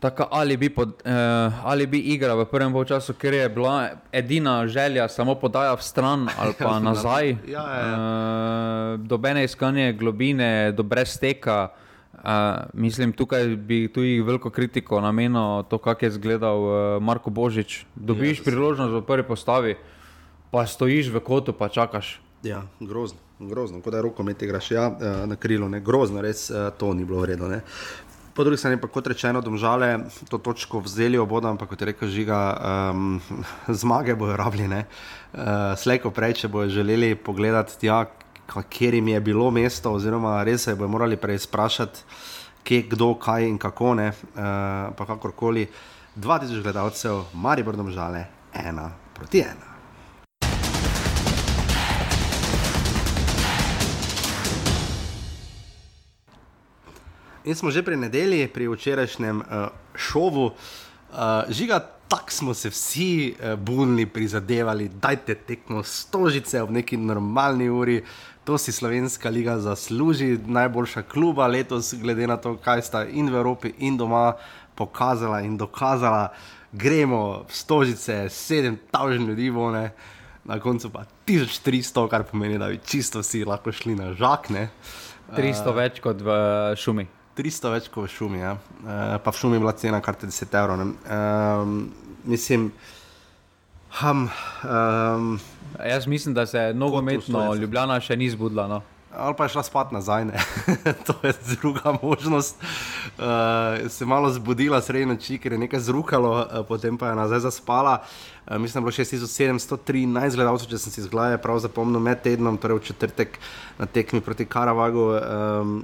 Tako ali bi, pod, eh, ali bi igra v prvem času, ker je bila edina želja samo podaja v stran ali pa ja, nazaj. Ja, ja, ja. Eh, dobene iskanje globine, do brez teka. Uh, mislim, tukaj bi tudi veliko kritiko namenil to, kako je izgledal uh, Marko Božič. Dobiš ja, priložnost v prvi postavi, pa stojiš v kotu, pa čakaš Ja, grozno, grozno, kot da roko med igraš, ja, eh, na krilu, ne, grozno, res uh, to ni bilo vredno. Ne. Po drugi strani pa kot rečeno, domžale to točko vzeli obodo, ampak kot je rekel Žiga, um, zmage bojo rabljene. Uh, Slejko prej, če bojo želeli pogledati tja, kjer jim je bilo mesto, oziroma res se bojo morali preizprašati, kje, kdo, kaj in kako ne, uh, pa kakorkoli. 2000 gledalcev, Maribor domžale, ena proti ena. In smo že pri nedelji, pri včerajšnjem uh, šovu. Uh, žiga, tako smo se vsi uh, bunili, prizadevali, dajte tekmo stožice v neki normalni uri. To si slovenska liga zasluži, najboljša kluba letos, glede na to, kaj sta in v Evropi, in doma pokazala in dokazala. Gremo v stožice, sedem tavžen ljudi, vone. na koncu pa 1300, kar pomeni, da bi čisto vsi lahko šli na žakne. 300 uh, več kot v šumi. 300 več kot v šumi, ja. uh, pa v šumi je bila cena kar 10 evrov. Um, mislim, hum, um, jaz mislim, da se nogometno Ljubljana še ni zbudila. No. Ali pa je šla spat nazaj, to je druga možnost. Uh, se je malo zbudila sredi noči, ker je nekaj zrukalo, uh, potem pa je nazaj zaspala. Uh, mislim, da je bilo 6713 gledalcev, če sem si zgledal, prav zapomnil med tednom, torej v četrtek na tekmi proti Karavagu. Um,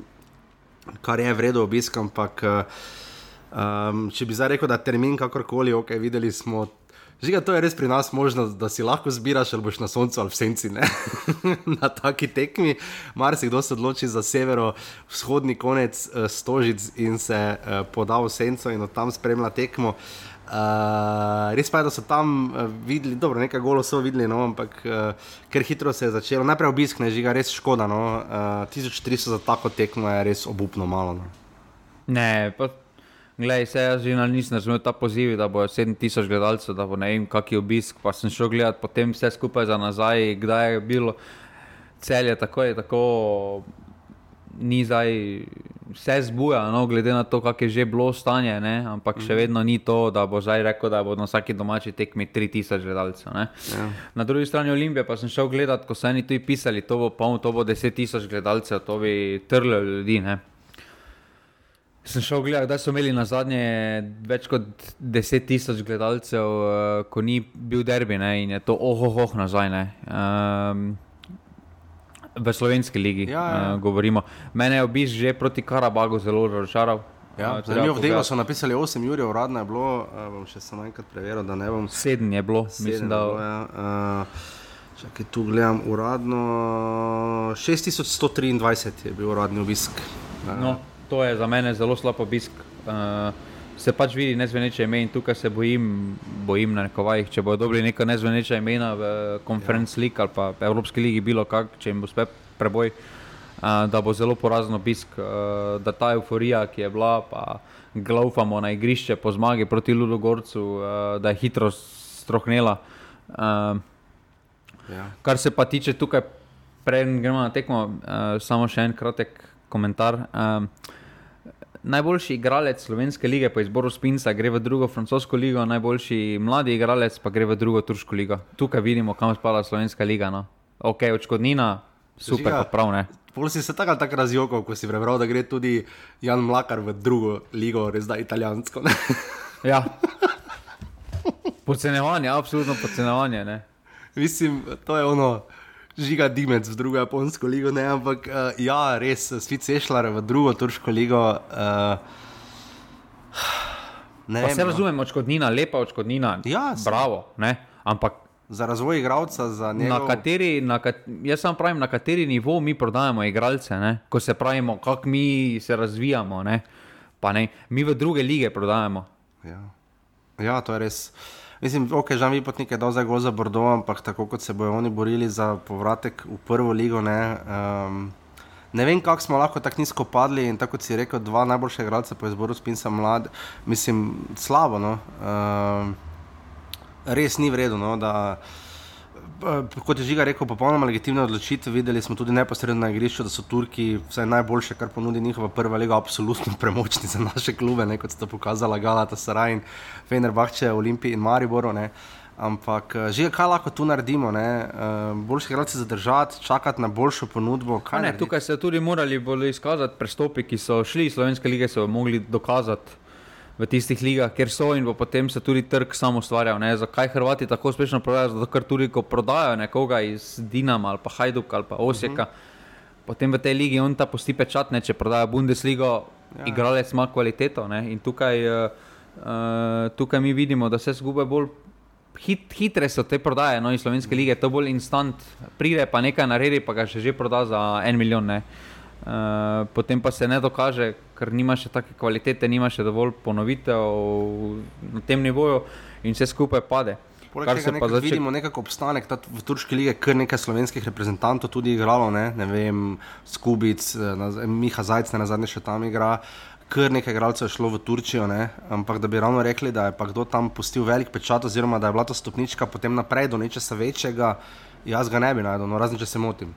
kar je vredno obisk, ampak um, če bi zdaj rekel, da termin kakorkoli, ok, videli smo. Žiga, to je res pri nas možno, da si lahko zbiraš ali boš na soncu ali v senci. na taki tekmi. Mar si kdo se odloči za severo-vzhodni konec uh, stožic in se uh, poda v senco in od tam spremlja tekmo. Uh, Uh, res pa je, da so tam uh, videli, dobro, nekaj golo so videli, no, ampak uh, ker hitro se je začelo. Najprej obisk, ne žiga, res škoda. No, uh, 1300 za tako tekmo je res obupno malo. No. Ne, pa, gledaj, se jaz že nisem razumel ta poziv, da bo 7000 gledalcev, da bo ne vem, kak je obisk. Pa sem šel gledati potem vse skupaj za nazaj, kdaj je bilo celje, tako je tako ni zdaj vse zbuja, no, glede na to, kako je že bilo stanje, ne? ampak še mhm. vedno ni to, da bo zdaj rekel, da bo na vsaki domači tekmi 3000 gledalcev. Ja. Na drugi strani Olimpije pa sem šel gledati, ko so oni tu pisali, to bo polno, to bo 10 tisoč gledalcev, to bi trlo ljudi. Ne? Sem šel gledati, da so imeli na zadnje več kot 10 tisoč gledalcev, uh, ko ni bil derbi ne? in je to ohoho oh, nazaj. Um, v slovenski ligi ja, ja. Uh, govorimo. Mene je obiš že proti Karabagu zelo razočaral. Ja, uh, Zanimivo, v delu so napisali 8 ur, uradno je bilo, uh, bom še samo enkrat preveril, da ne bom. 7 je bilo, mislim, da. Bilo, ja. uh, Čakaj, tu gledam uradno. 6123 je bil uradni obisk. No, to je za mene zelo slab obisk. Uh, se pač vidi nezveneče ime in tukaj se bojim, bojim na nekovajih, če bodo dobili neka nezveneča imena v konferenci ja. lig ali pa Evropski ligi, bilo kak, če jim bo spet preboj, uh, da bo zelo porazen obisk, uh, da ta euforija, ki je bila, pa glaufamo na igrišče po zmagi proti Ludogorcu, uh, da je hitro strohnela. Ja. Kar se pa tiče tukaj, preden gremo na tekmo, samo še en kratek komentar. Uh, najboljši igralec slovenske lige po izboru Spinca gre v drugo francosko ligo, najboljši mladi igralec pa gre v drugo turško ligo. Tukaj vidimo, kam spada slovenska liga. No. Ok, očkodnina, super, pa prav ne. Pol si se tako tak razjokal, ko si prebral, da gre tudi Jan Mlakar v drugo ligo, res da italijansko. ja. Podcenevanje, absolutno podcenevanje. Mislim, to je ono žiga Dimec v drugo japonsko ligo, ne, ampak uh, ja, res, svet sešljar v drugo turško ligo. Uh, ne, vem, se no. razumem, očkodnina, lepa očkodnina. Ja, bravo, ne, ampak. Za razvoj igralca, za njegov... na kateri, na kat... jaz sam pravim, na kateri nivo mi prodajamo igralce, ne? ko se pravimo, kako mi se razvijamo. Ne? Ne? Mi v druge lige prodajamo. Ja, ja to je res. Mislim, ok, že mi potnike do zdaj goza Bordeaux, ampak tako kot se bojo oni borili za povratek v prvo ligo, ne, um, ne vem, kako smo lahko tako nizko padli in tako si rekel, dva najboljša igralca po izboru Spinca mlad, mislim, slabo, no. Um, res ni vredno, no, da kot je Žiga rekel, popolnoma legitimne odločitve. Videli smo tudi neposredno na igrišču, da so Turki vse najboljše, kar ponudi njihova prva liga, absolutno premočni za naše klube, ne, kot sta pokazala Galata, Saraj in Fenerbahče, Olimpij in Maribor. Ampak, uh, že kaj lahko tu naredimo? Uh, boljši igralci zadržati, čakati na boljšo ponudbo. Ne, tukaj se tudi morali bolj izkazati, prestopi, ki so šli iz Slovenske lige, so mogli dokazati. V tistih ligah, kjer so, in potem se tudi trg samo ustvarjal. Ne? Zakaj Hrvati tako uspešno prodajajo? Zato, ker tudi ko prodajajo nekoga iz Dinama ali pa Hajduka ali pa Osijeka, uh -huh. potem v tej ligi on ta posti pečat, ne? če prodaja Bundesligo, ja. igralec ima kvaliteto. Ne? In tukaj, uh, tukaj mi vidimo, da se zgube bolj hit, hitre so te prodaje no, iz slovenske lige, to bolj instant, pride pa nekaj naredi, pa ga še že proda za en milijon. Ne. Uh, potem pa se ne dokaže, ker nima še take kvalitete, nima še dovolj ponovitev na tem nivoju in vse skupaj pade. Kar se pa zdaj vidimo, nekako obstanek v turški lige, kar nekaj slovenskih reprezentantov tudi igralo, ne, ne vem, Skubic, eh, Miha Zajc, na zadnje še tam igra. Kar nekaj igralcev šlo v Turčijo, ne? ampak da bi ravno rekli, da je kdo tam pustil velik pečat, oziroma da je bila to stopnička potem naprej do nečesa večjega, jaz ga ne bi najdel, no, razen če se motim.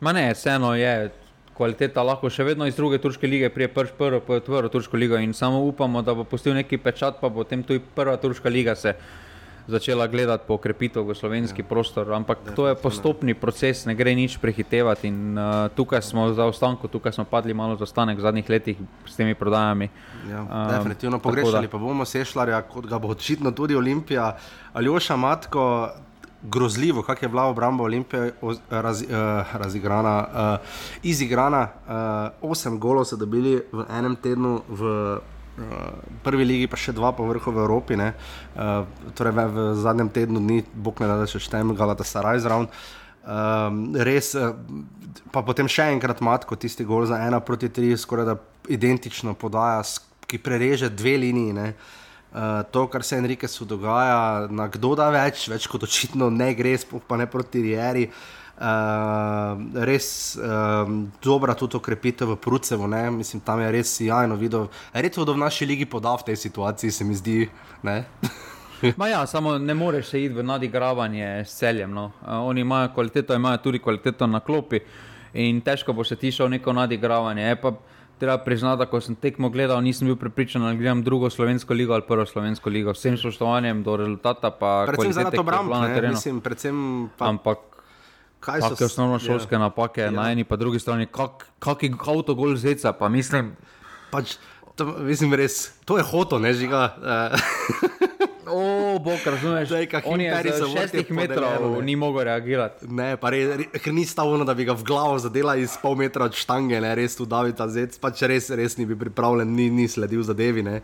Ma ne, vseeno je. Kvaliteta lahko še vedno iz druge turške lige prije prvi prvo, je prvo turško ligo in samo upamo, da bo pustil neki pečat, pa bo potem tudi prva turška liga se začela gledati po krepitev v slovenski ja. prostor. Ampak to je postopni proces, ne gre nič prehitevati. In, uh, tukaj smo za ostanku, tukaj smo padli malo za ostanek v zadnjih letih s temi prodajami. Ja, um, definitivno pogrešali, pa bomo sešljali, kot ga bo očitno tudi Olimpija. Aljoša Matko, grozljivo, kak je bila obramba Olimpije raz, uh, razigrana, uh, izigrana. Uh, osem golov so dobili v enem tednu. V, uh, prvi ligi, pa še dva po vrhu v Evropi. Uh, torej v, v zadnjem tednu dni, bog ne da, če štejem, Galata Saraj zraven. Um, res, pa potem še enkrat matko, tisti gol za ena proti tri, skoraj da identično podaja, ki prereže dve liniji. Ne. Uh, to, kar se Enrikesu dogaja, na kdo da več, več kot očitno ne gre, sploh pa ne proti Rieri. Uh, Uh, res um, dobra tudi okrepitev v Prucevu, ne? mislim, tam je res jajno videl. Redko v naši ligi podal v tej situaciji, se mi zdi. ja, samo ne moreš se iti v nadigravanje s celjem. No. Uh, oni imajo kvaliteto, imajo tudi kvaliteto na klopi in težko bo se ti šel neko nadigravanje. Treba priznati, da ko sem tekmo gledal, nisem bil pripričan, ali gledam drugo slovensko ligo ali prvo slovensko ligo. Vsem spoštovanjem do rezultata. Predvsem za to obrambo, ne mislim, predvsem pa. Ampak kaj so te osnovno šolske ja. napake ja. na eni in drugi strani, kak je avto gol zeca, pa mislim. Pač, to, mislim res, to je hoto, ne žiga. Uh. O, bog, razumeš, da je za šestih metrov ni mogel reagirati. Ne, pa res, ker ni stavljeno, da bi ga v glavo zadela iz pol metra od štange, ne, res tu David Zec, pač res, res ni bil pripravljen, ni, ni sledil zadevi. Ne.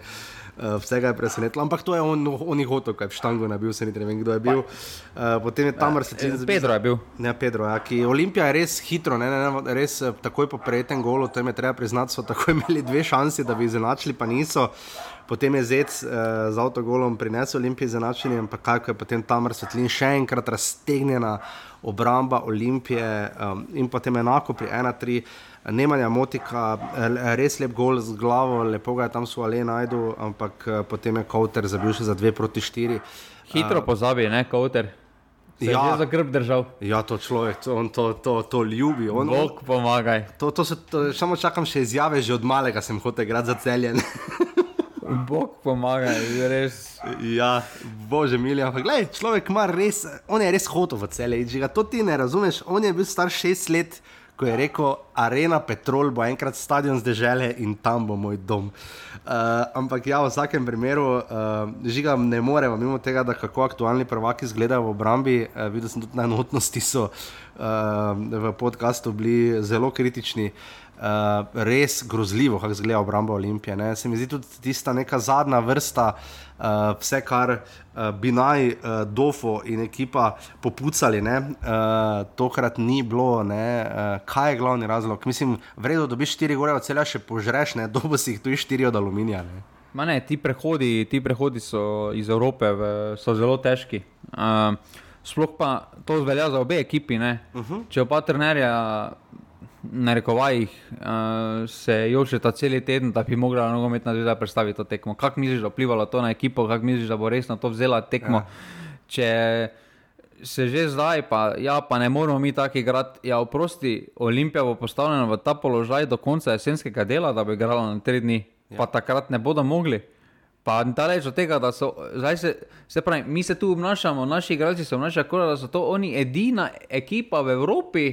Uh, vsega je presenetilo, ampak to je on, on jih hotel, kaj v štangu ne bil, se ni ne vem, kdo je bil. Uh, potem je tam res ja, zelo. Pedro je bil. Ne, Pedro, ja, ki Olimpija je res hitro, ne, ne, ne, res eh, takoj po prejetem golu, to jim je treba priznati, so tako imeli dve šansi, da bi izenačili, pa niso. Potem je Zec uh, z avtogolom prinesel Olimpije za način, ampak kako je potem tam razsvetljen, še enkrat raztegnjena obramba Olimpije um, in potem enako pri 1-3. Nemanja Motika, res lep gol z glavo, lepo ga je tam so ali najdu, ampak eh, potem je Kowter zabil še za 2 proti 4. Hitro uh, pozabi, ne Kowter. Ja, za grb držal. Ja, to človek, to, on to, to, to ljubi. On, Bog pomagaj. To, to se, to, samo čakam še izjave, že od malega sem hotel igrati za celjen. Bog pomagaj, res. Ja, bože, milija. Glej, človek ima res, on je res hotel v celje. To ti ne razumeš, on je bil star šest let ko je rekel, Arena Petrol bo enkrat stadion zdržele in tam bo moj dom. Uh, ampak ja, v vsakem primeru, uh, žiga ne moremo, mimo tega, da kako aktualni prvaki izgledajo v obrambi. Uh, videl sem tudi na enotnosti, so uh, v podkastu bili zelo kritični. Uh, res grozljivo, kako izgleda obramba Olimpije. Ne? Se mi zdi tudi tista neka zadnja vrsta, uh, vse kar uh, bi naj uh, Dofo in ekipa popucali, uh, tokrat ni bilo. Uh, kaj je glavni razlog? Mislim, vredno, da dobiš štiri gore od celja, še požreš, ne dobi si jih tu štiri od aluminija. Ne? Ne, ti, prehodi, ti prehodi so iz Evrope, v, so zelo težki. Uh, sploh pa to velja za obe ekipi. Uh mhm. -huh. Če pa trenerja na rekovajih uh, se joče ta cel teden, da bi mogla nogometna zveza predstaviti to tekmo. Kako misliš, da vplivalo to na ekipo, kako misliš, da bo resno to vzela tekmo? Ja. Če se že zdaj, pa, ja, pa ne moramo mi tako igrati. Ja, oprosti, Olimpija bo postavljena v ta položaj do konca jesenskega dela, da bi igrala na tri dni, ja. pa takrat ne bodo mogli. Pa daleč od tega, da so, se, se pravi, mi se tu obnašamo, naši igralci se obnašajo, kot da so to oni edina ekipa v Evropi,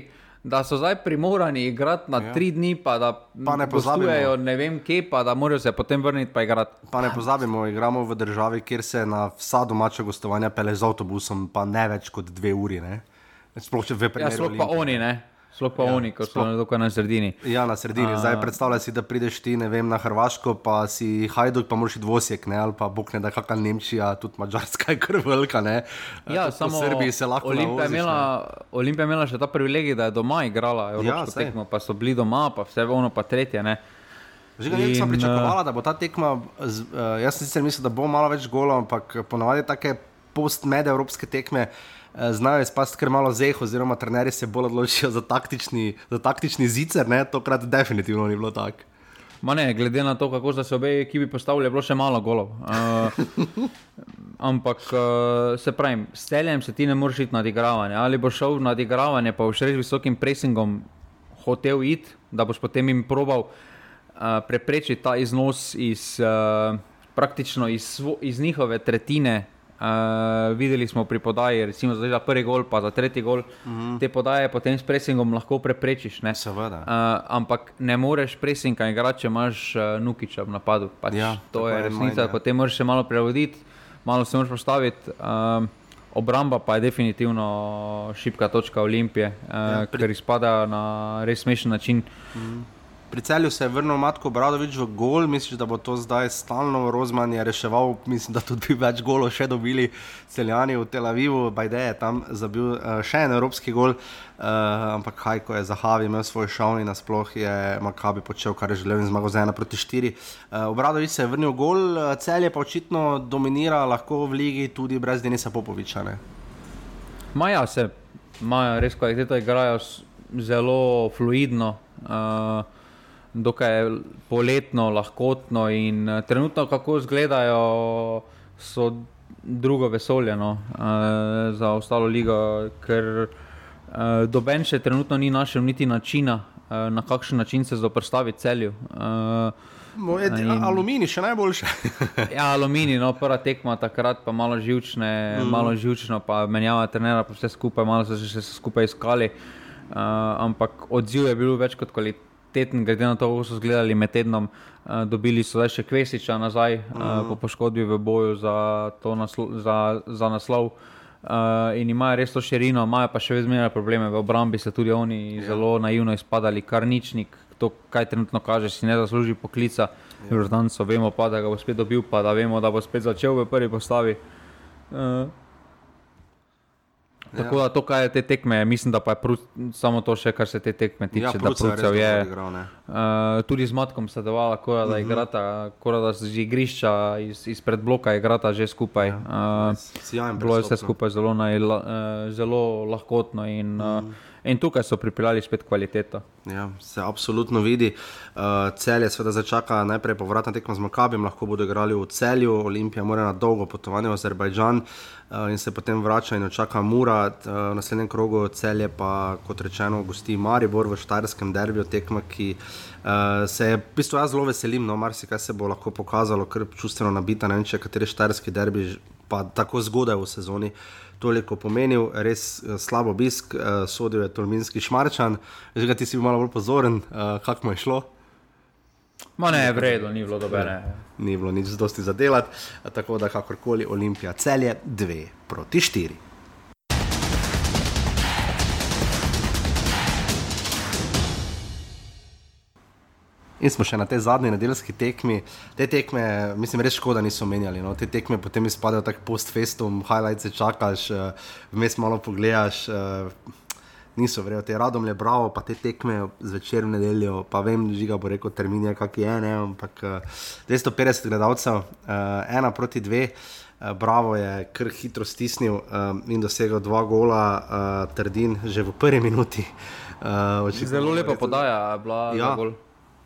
da so zdaj primorani igrati na ja. tri dni, pa da Pa ne gostujejo ne vem kje, pa da morajo se potem vrniti pa igrati. Pa ne pozabimo, igramo v državi, kjer se na vsa domača gostovanja pele z avtobusom, pa ne več kot dve uri. Ne? Sploh če v Ja, primeru. sploh pa Olimpije. oni, ne. Sploh pa ja, oni, ko so tukaj na sredini. Ja, na sredini. Zdaj predstavljaj si, da prideš ti vem, na Hrvaško, pa si Hajduk, pa moraš iti dvosek, ne? ali pa bog ne da kakšna Nemčija, tudi Mačarska je krvelka. Ne? Ja, Tudi samo Srbiji se lahko Olimpija imela. Olimpija imela še ta privilegij, da je doma igrala Evropsko ja, tekmo, pa so bili doma, pa vse ono, pa tretje. Ne. Že nekaj sem pričakovala, da bo ta tekma. Z, uh, jaz sem sicer mislil, da bo malo več golov, ampak ponavadi take post-med evropske tekme. eh, Znajo izpasti kar malo zeh, oziroma trenerji se bolj odločijo za taktični, za taktični zicer, ne? tokrat definitivno ni bilo tako. Ma ne, glede na to, kako so se obe ekipi postavili, je bilo še malo golov. Uh, ampak uh, se pravi, s celjem se ti ne moreš iti na odigravanje. Ali boš šel na odigravanje, pa boš res visokim presingom hotel iti, da boš potem jim probal uh, preprečiti ta iznos iz, uh, praktično iz, svo, iz njihove tretjine. Uh, videli smo pri podaji, recimo za prvi gol, pa za tretji gol, uh -huh. te podaje potem s presingom lahko preprečiš. Ne? Seveda. Uh, ampak ne moreš presinka igrati, če imaš uh, Nukiča v napadu. Pač, Ja, to je resnica, manj, potem moraš se malo prilagoditi, malo se moraš postaviti. Um, obramba pa je definitivno šibka točka Olimpije, uh, Ja, pri- ker izpada na res smešen način. Pri celju se je vrnil Matko Bradovič v gol, misliš, da bo to zdaj stalno Rozman je reševal, mislim, da tudi več golov še dobili celjani v Tel Avivu, Bajde je tam zabil uh, še en evropski gol, uh, ampak kaj, ko je Zahavi imel svoj šov in nasploh je Makabi počel, kar je želel in zmagal z 1 proti 4. Uh, Obradovič se je vrnil gol, celje pa očitno dominira lahko v ligi tudi brez Denisa Popoviča. Ne? Maja se, imajo res kvaliteto, igrajo zelo fluidno. Uh, Dokaj poletno, lahkotno in uh, trenutno, kako izgledajo, so drugo vesolje no, uh, za ostalo ligo, ker uh, doben še trenutno ni našel niti načina, uh, na kakšen način se zoprstaviti celju. Uh, In- aluminij še najboljše. Ja, aluminij, no, prva tekma takrat, pa malo živčne, mm. malo živčno, pa menjava trenera, pa vse skupaj, malo so se še skupaj iskali. Uh, ampak odziv je bil več kot kvaliteten, glede na to, kako so gledali med tednom. Uh, dobili so zdaj še Kvesiča nazaj mm. uh, po poškodbi v boju za, naslo, za, za naslov. Uh, in imajo res to širino, imajo pa še vedno probleme v obrambi, so tudi oni ja. zelo naivno izpadali, kar ničnik, to, kaj trenutno kaže, si ne zasluži poklica. Ja. Vemo pa, da ga bo spet dobil, pa da vemo, da bo spet začel v prvi postavi. Uh, tako da to, kaj je te tekme, mislim, da pa je prut, samo to še, kar se te tekme tiče, ja, da Prucev je igral, ne. Uh, tudi z Matkom sta delovala, kot da Mhm. igrata, kot da z igrišča iz, izpred bloka igrata že skupaj. Ja, Uh, bilo je vse skupaj zelo, naj, uh, zelo lahkotno in, uh, in tukaj so pripeljali spet kvaliteto. Ja, se absolutno vidi. Uh, celje seveda začaka najprej povratna tekma z Makabim, lahko bodo igrali v celju, Olimpija mora na dolgo potovanje v Azerbajdžan uh, in se potem vrača in očaka Murat. Uh, v naslednjem krogu celje pa, kot rečeno, gosti Maribor v Štajerskem derbiju, tekma, ki uh, se je, v bistvu jaz zelo veselim, no, marsikaj se bo lahko pokazalo, ker čustveno nabita, ne vem, če kateri štajerski derbi, pa tako zgodaj v sezoni. Toliko pomenil, res eh, slab obisk, uh, sodil je Tolminski šmarčan, že ga ti si bil malo bolj pozoren, uh, kako mu je šlo. Ma ne, vredno, ni bilo dobene. Ni bilo nič dosti za delati, eh, tako da kakorkoli Olimpija celje 2 proti 4. In smo še na tej zadnji nedeljski tekmi. Te tekme, mislim, res škoda niso menjali. No. Te tekme potem izpadajo tako post-festum, highlights čakaš, eh, vmes malo pogledaš. eh, Niso verjeli, te radom je bravo, pa te tekme zvečer v nedeljo, pa vem, žiga bo rekel, termin je kak je, ne, ampak eh, 250 gledalcev, uh, ena proti dve, bravo je kar hitro stisnil um, in dosegel dva gola, uh, trdin že v prvi minuti. Uh, očitno Zelo lepa podaja je bila Ja. za gol.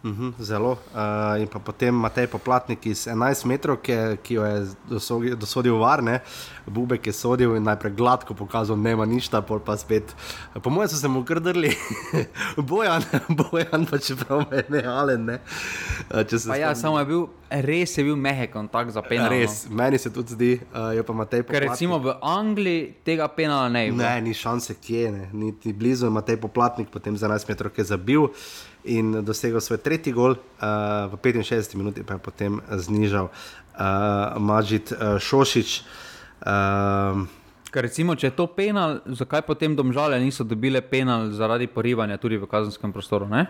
Uh -huh, zelo. Uh, in pa potem Matej Poplatnik iz 11 metrov, ki, ki jo je dosodil, dosodil varne, Bubek je sodil in najprej gladko pokazal, nema ništa, pol pa spet. Po mojem so se mu krdrli, bojan, bojan pa čeprav me ne alen. Ne. Uh, ja, samo je bil, res je bil mehek kontakt za penal. Res, no. meni se tudi zdi, uh, je pa Matej Poplatnik. Ker recimo v Angliji tega penala ne je. Ne, ni šanse, kje ne, niti blizu Matej Poplatnik, potem za 11 metrov, ki je zabil in dosegel svoj tretji gol, uh, v 65 minuti pa je potem znižal uh, Mažit uh, Šošič. Uh, recimo, če je to penal, zakaj potem domžale niso dobile penal zaradi porivanja tudi v kazenskem prostoru? Ja.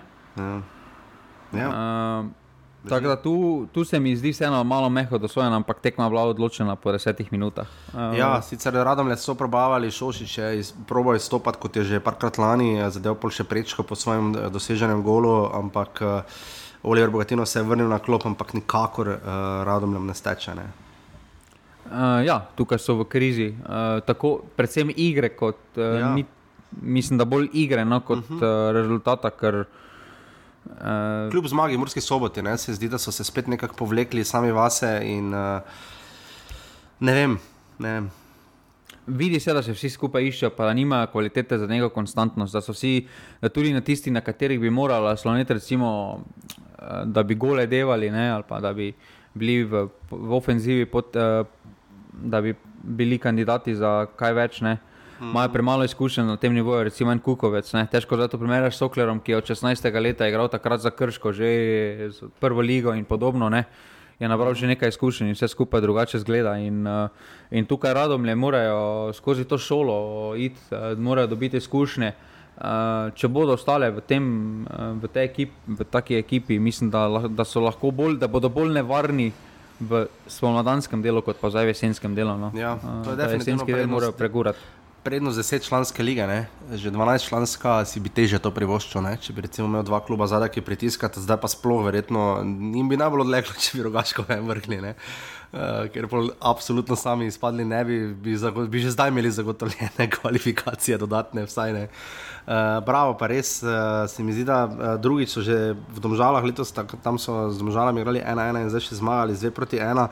Ja. Uh, Tako da tu, tu se mi zdi vseeno malo meho dosojen, ampak tekma je bila odločena po desetih minutah. Uh, ja, sicer radom le so probavali Šošiče, probo je stopati, kot je že parkrat lani, zadev pol še prečko po svojem eh, doseženem golu, ampak uh, Oliver Bogatino se je vrnil na klop, ampak nikakor uh, radom ne steče. Ne. Uh, ja, tukaj so v krizi. Uh, tako, predvsem igre, kot, uh, ja. mi, mislim, da bolj igre no, kot uh -huh. uh, rezultata. Ker, Uh, Kljub zmagi v Murski soboti, ne, se zdi, da so se spet nekako povlekli sami vase. In, uh, ne vem. Ne vem. Vidi se, da se vsi skupaj iščejo, pa da nimajo kvalitete za neko konstantnost. Da so vsi da tudi na tisti, na katerih bi morali sloniti, recimo, uh, da bi gole devali, ne, ali pa da bi bili v, v ofenzivi, pod, uh, da bi bili kandidati za kaj več. Ne imajo premalo izkušenj na tem nivoju, recimo en Kukovec. Ne? Težko za to primerjaš s Soklerom, ki je od 16. leta igral takrat za Krško, že z prvo ligo in podobno. Ne? Je nabral že nekaj izkušenj in vse skupaj drugače zgleda. In, uh, in tukaj radomlje morajo skozi to šolo iti, uh, morajo dobiti izkušnje. Uh, če bodo ostale v, tem, v, ekip, v taki ekipi, mislim, da, da, bolj, da bodo bolj nevarni v spomladanskem delu, kot pa zdaj v jesenskem delu. No. Ja, to je definitivno. Jesenski del morajo pregurati prednost 10 članske lige, ne? že 12 članska si bi teže to privoščil. Ne? Če bi recimo imel dva kluba zadaj, ki pritiskata, zdaj pa sploh verjetno jim bi najbolj odleglo, če bi rogaško vrgli. Uh, ker pa absolutno sami izpadli, ne bi, bi, bi že zdaj imeli zagotovljene kvalifikacije, dodatne vsaj ne. Uh, bravo, pa res uh, se mi zdi, da uh, drugič so že v Domžalah letos, tak, tam so z Domžalami igrali 1-1 in zdaj še zmagali 2 proti 1.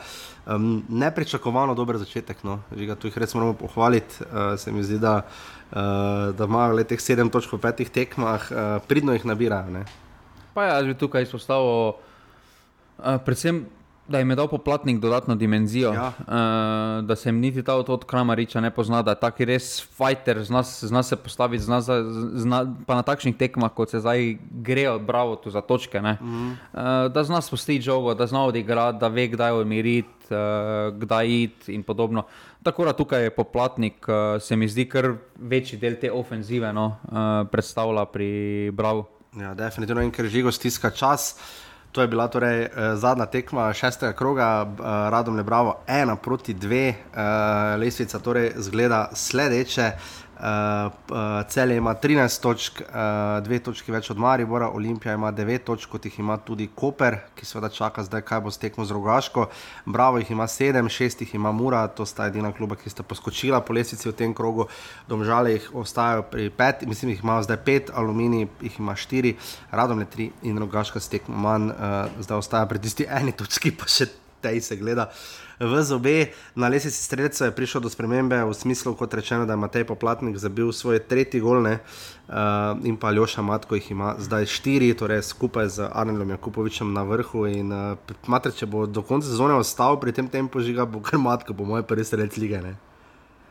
Um, nepričakovano dober začetek, no. Žiga, tu jih res moramo pohvaliti. Uh, se mi zdi, da, uh, da imajo le teh 7 točk po petih tekmah, uh, pridno jih nabirajo. Ne. Pa ja, jaz bi tukaj izpostavil uh, predvsem da jim je dal poplatnik dodatno dimenzijo, ja. uh, da se jim niti ta od Kramariča ne pozna, da je taki res fighter, zna, zna se postaviti, zna, zna, pa na takšnih tekmah, kot se zdaj grejo, bravo, tu za točke. Mm -hmm. uh, da zna spustiti žogo, da zna odigrati, da ve, kdaj umiriti, uh, kdaj iti in podobno. Tako da tukaj je poplatnik, uh, se mi zdi, kar večji del te ofenzive no, uh, predstavlja pri Bravo. Ja, definitivno, in ker žigo stiska čas. To je bila torej uh, zadnja tekma šestega kroga, uh, Radom Lebravo, ena proti dve, uh, lesvica torej zgleda sledeče. Uh, uh, Celje ima 13 točk, uh, dve točki več od Maribora, Olimpija ima 9 točk, kot jih ima tudi Koper, ki seveda čaka zdaj, kaj bo stekmo z Rogaško. Bravo jih ima 7, 6 jih ima Mura, to sta edina kluba, ki sta poskočila po lesvici v tem krogu. Domžale jih ostajajo pri 5, mislim, jih ima zdaj 5, Aluminij jih ima 4, Radom je 3 in Rogaška stekmo manj, uh, zdaj ostaja pri tisti eni točki, pa še tej se gleda. Uh, v zobe. Na lesici streljcev je prišlo do spremembe v smislu, kot rečeno, da ima Matej Poplatnik zabil svoj tretji gol ne, uh, in pa Ljoša Matko jih ima zdaj štiri, torej skupaj z Arnelom Jakupovičem na vrhu. In uh, matre, če bo do konca sezone ostal pri tem tempu žiga, bo kar Matko, bo moj prvi streljec lige. Ne.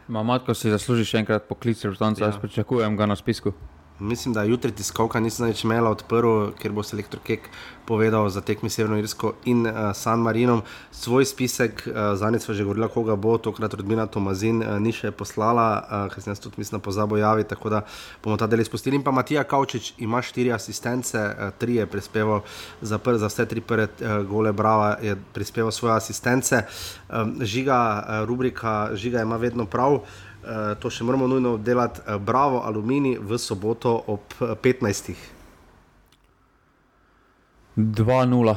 Ma Matko si zasluži še enkrat poklic, vrtonca, ja. jaz pričakujem ga na spisku. Mislim, da jutri tiskovka nisem več imela odprl, ker bo selektor Kek povedal za tekmi Severno Irsko in uh, San Marino. Svoj spisek, uh, zadnjič smo že govorili, koga bo, tokrat rodbina Tomazin uh, ni še poslala, uh, ker sem jaz tudi mislim, pozabo javi, tako da bomo ta del izpustili. In pa Matija Kavčič ima štiri asistence, uh, tri je prispeval za, pr, za vse tri prve uh, gole, brava je prispeval svoje asistence. Um, žiga, uh, rubrika Žiga ima vedno prav. Eh, to še moramo nujno delati, uh, bravo, aluminij v soboto ob 15. 2-0.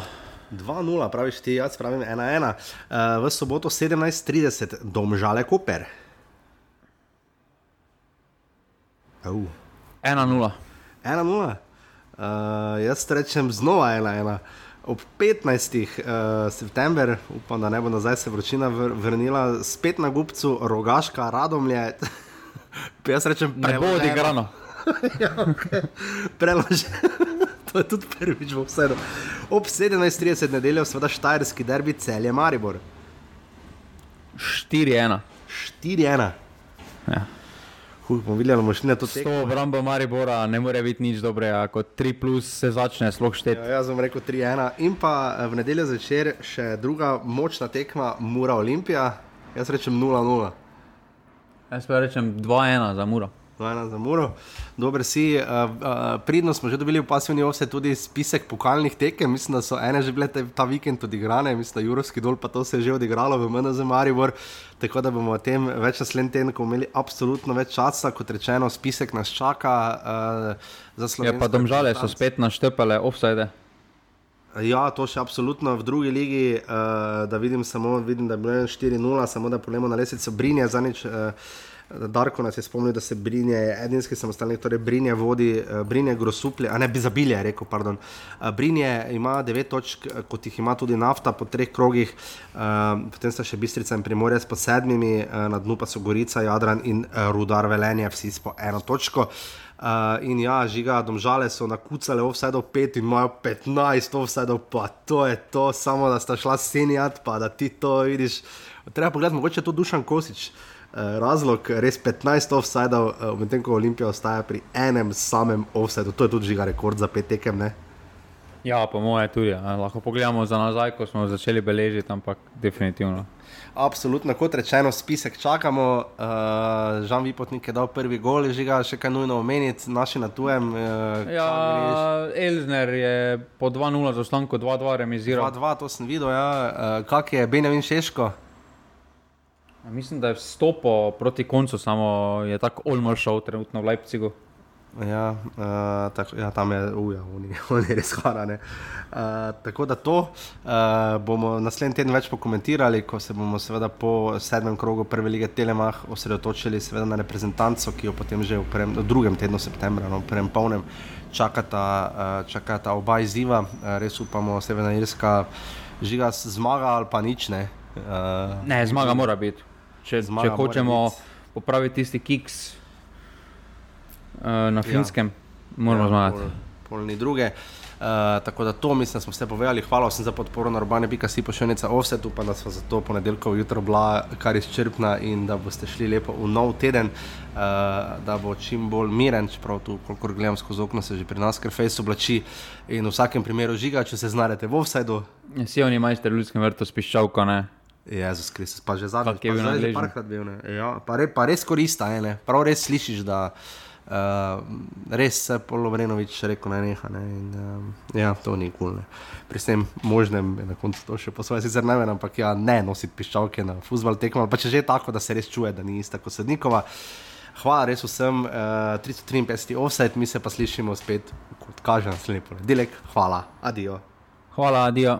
2-0, praviš ti, jaz pravim 1-1. Uh, eh, v soboto 17:30, domžale Koper. 1-0. 1-0. Uh, jaz rečem znova ena, ena. Ob 15. Uh, september, upam, da ne bo nazaj se vročina vr vrnila, spet na gubcu, rogaška, radomlje. jaz rečem, ne bo odigrano. ja, okay. Preloženo. to je tudi prvič v vseeno. Ob 17:30 nedeljo, seveda štajerski derbi, celje Maribor. 4-1. 4-1. Ja. Huh, bomo videli, mašine to tekmo. To obrambo Maribora ne more biti nič dobrega, kot 3 plus se začne sploh šteti. Ja, jaz bom rekel 3-1. In pa eh, v nedeljo zvečer še druga močna tekma, Mura Olimpija. Jaz rečem 0-0. Jaz pa rečem 2-1 za Muro. Ena za Muro. Dober si. Uh, uh, pridno smo že dobili v pasivni ovse tudi spisek pokalnih tekem. Mislim, da so ene že bile ta vikend odigrane, mislim, da Jurovski dol pa to se je že odigralo v MNZ Maribor. Tako da bomo o tem več naslednji teden, ko bomo imeli absolutno več časa, kot rečeno, spisek nas čaka uh, za Slovenijo. Ja, pa domžale so spet naštepale offside. Ja, to še absolutno v drugi ligi, uh, da vidim samo, vidim, da je bilo 4-0, samo da polemo na lesico Brinje za nič. Uh, Darko nas je spomnil, da se Brinje, edinski samostalnik, torej Brinje vodi, uh, Brinje grosuplje, a ne bi zabilje, rekel, pardon. Uh, Brinje ima devet točk, eh, kot jih ima tudi nafta po treh krogih, potem sta še Bistrica in Primorje s po sedmimi, na dnu pa so Gorica, Jadran in Rudar Velenje, vsi s po eno točko. Uh, in ja, žiga, domžale so nakucale vse do 5 in imajo 15, vse do pa to je to, samo da sta šla senjat, pa da ti to vidiš. Treba pogledati, mogoče to Dušan Kosič. Uh, Eh, razlog, res 15 offsajdov, uh, medtem ko Olimpija ostaja pri enem samem offsajdu, to je tudi žiga rekord za pet tekem. Ne? Ja, po moje tudi. Ja. Lahko pogledamo za nazaj, ko smo začeli beležiti, ampak definitivno. Absolutno, kot rečeno, spisek čakamo. Uh, Žan Vipotnik je dal prvi gol, že ga še kaj nujno omeniti, naši na tujem. Uh, ja, Elzner je po 2-0 za ostanko 2-2 remiziral. 2-2, to sem videl, ja. Uh, kak je Benjamin Šeško? Mislim, da je vstopil proti koncu, samo je tako olmor šel trenutno v Leipzigu. Ja, uh, tak, ja, tam je, uja, oni, oni res hvala. Uh, tako da to uh, bomo naslednji teden več pokomentirali, ko se bomo seveda po sedmem krogu prve lige Telemah osredotočili na reprezentanco, ki jo potem že v, prvem, v drugem tednu septembra, no, v prvem polnem, čakata, uh, čakata oba izziva. Uh, res upamo, Severna Irska, žiga zmaga ali pa nič ne. Uh, ne, zmaga mora biti če, če hočemo popraviti tisti kiks uh, na finskem, ja. moramo ja, zmagati. Pol, polni druge. Uh, tako da to mislim, da smo vse povedali. Hvala vsem za podporo na urbane, pika si pošiljnica offset, upam, da smo zato ponedeljkov jutro bila kar izčrpna in da boste šli lepo v nov teden, uh, da bo čim bolj miren, čeprav tu, kolikor gledam skozi okno, se že pri nas kar fejs oblači in v vsakem primeru žiga, če se znajdete v offsetu. Si oni majster v ljudskem vrtu spiščavko, ne? Jezus Kristus, pa že zadnjič, ki je bil že parkrat bil. Ja, pa, re, pa res korista, ene. prav res slišiš, da uh, res se Polovrenovič rekel, ne neha. Ne, in, uh, ja, to ni kul. Cool, Pri vsem možnem je na koncu to še posvoje, sicer ne vem, ampak ja, ne nositi piščalke na futbol tekmo, pa če že tako, da se res čuje, da ni ista kot sednikova. Hvala res vsem, uh, 353 offset, mi se pa slišimo spet, kot kaže naslednji ponedeljek. Hvala, adijo. Hvala, adijo.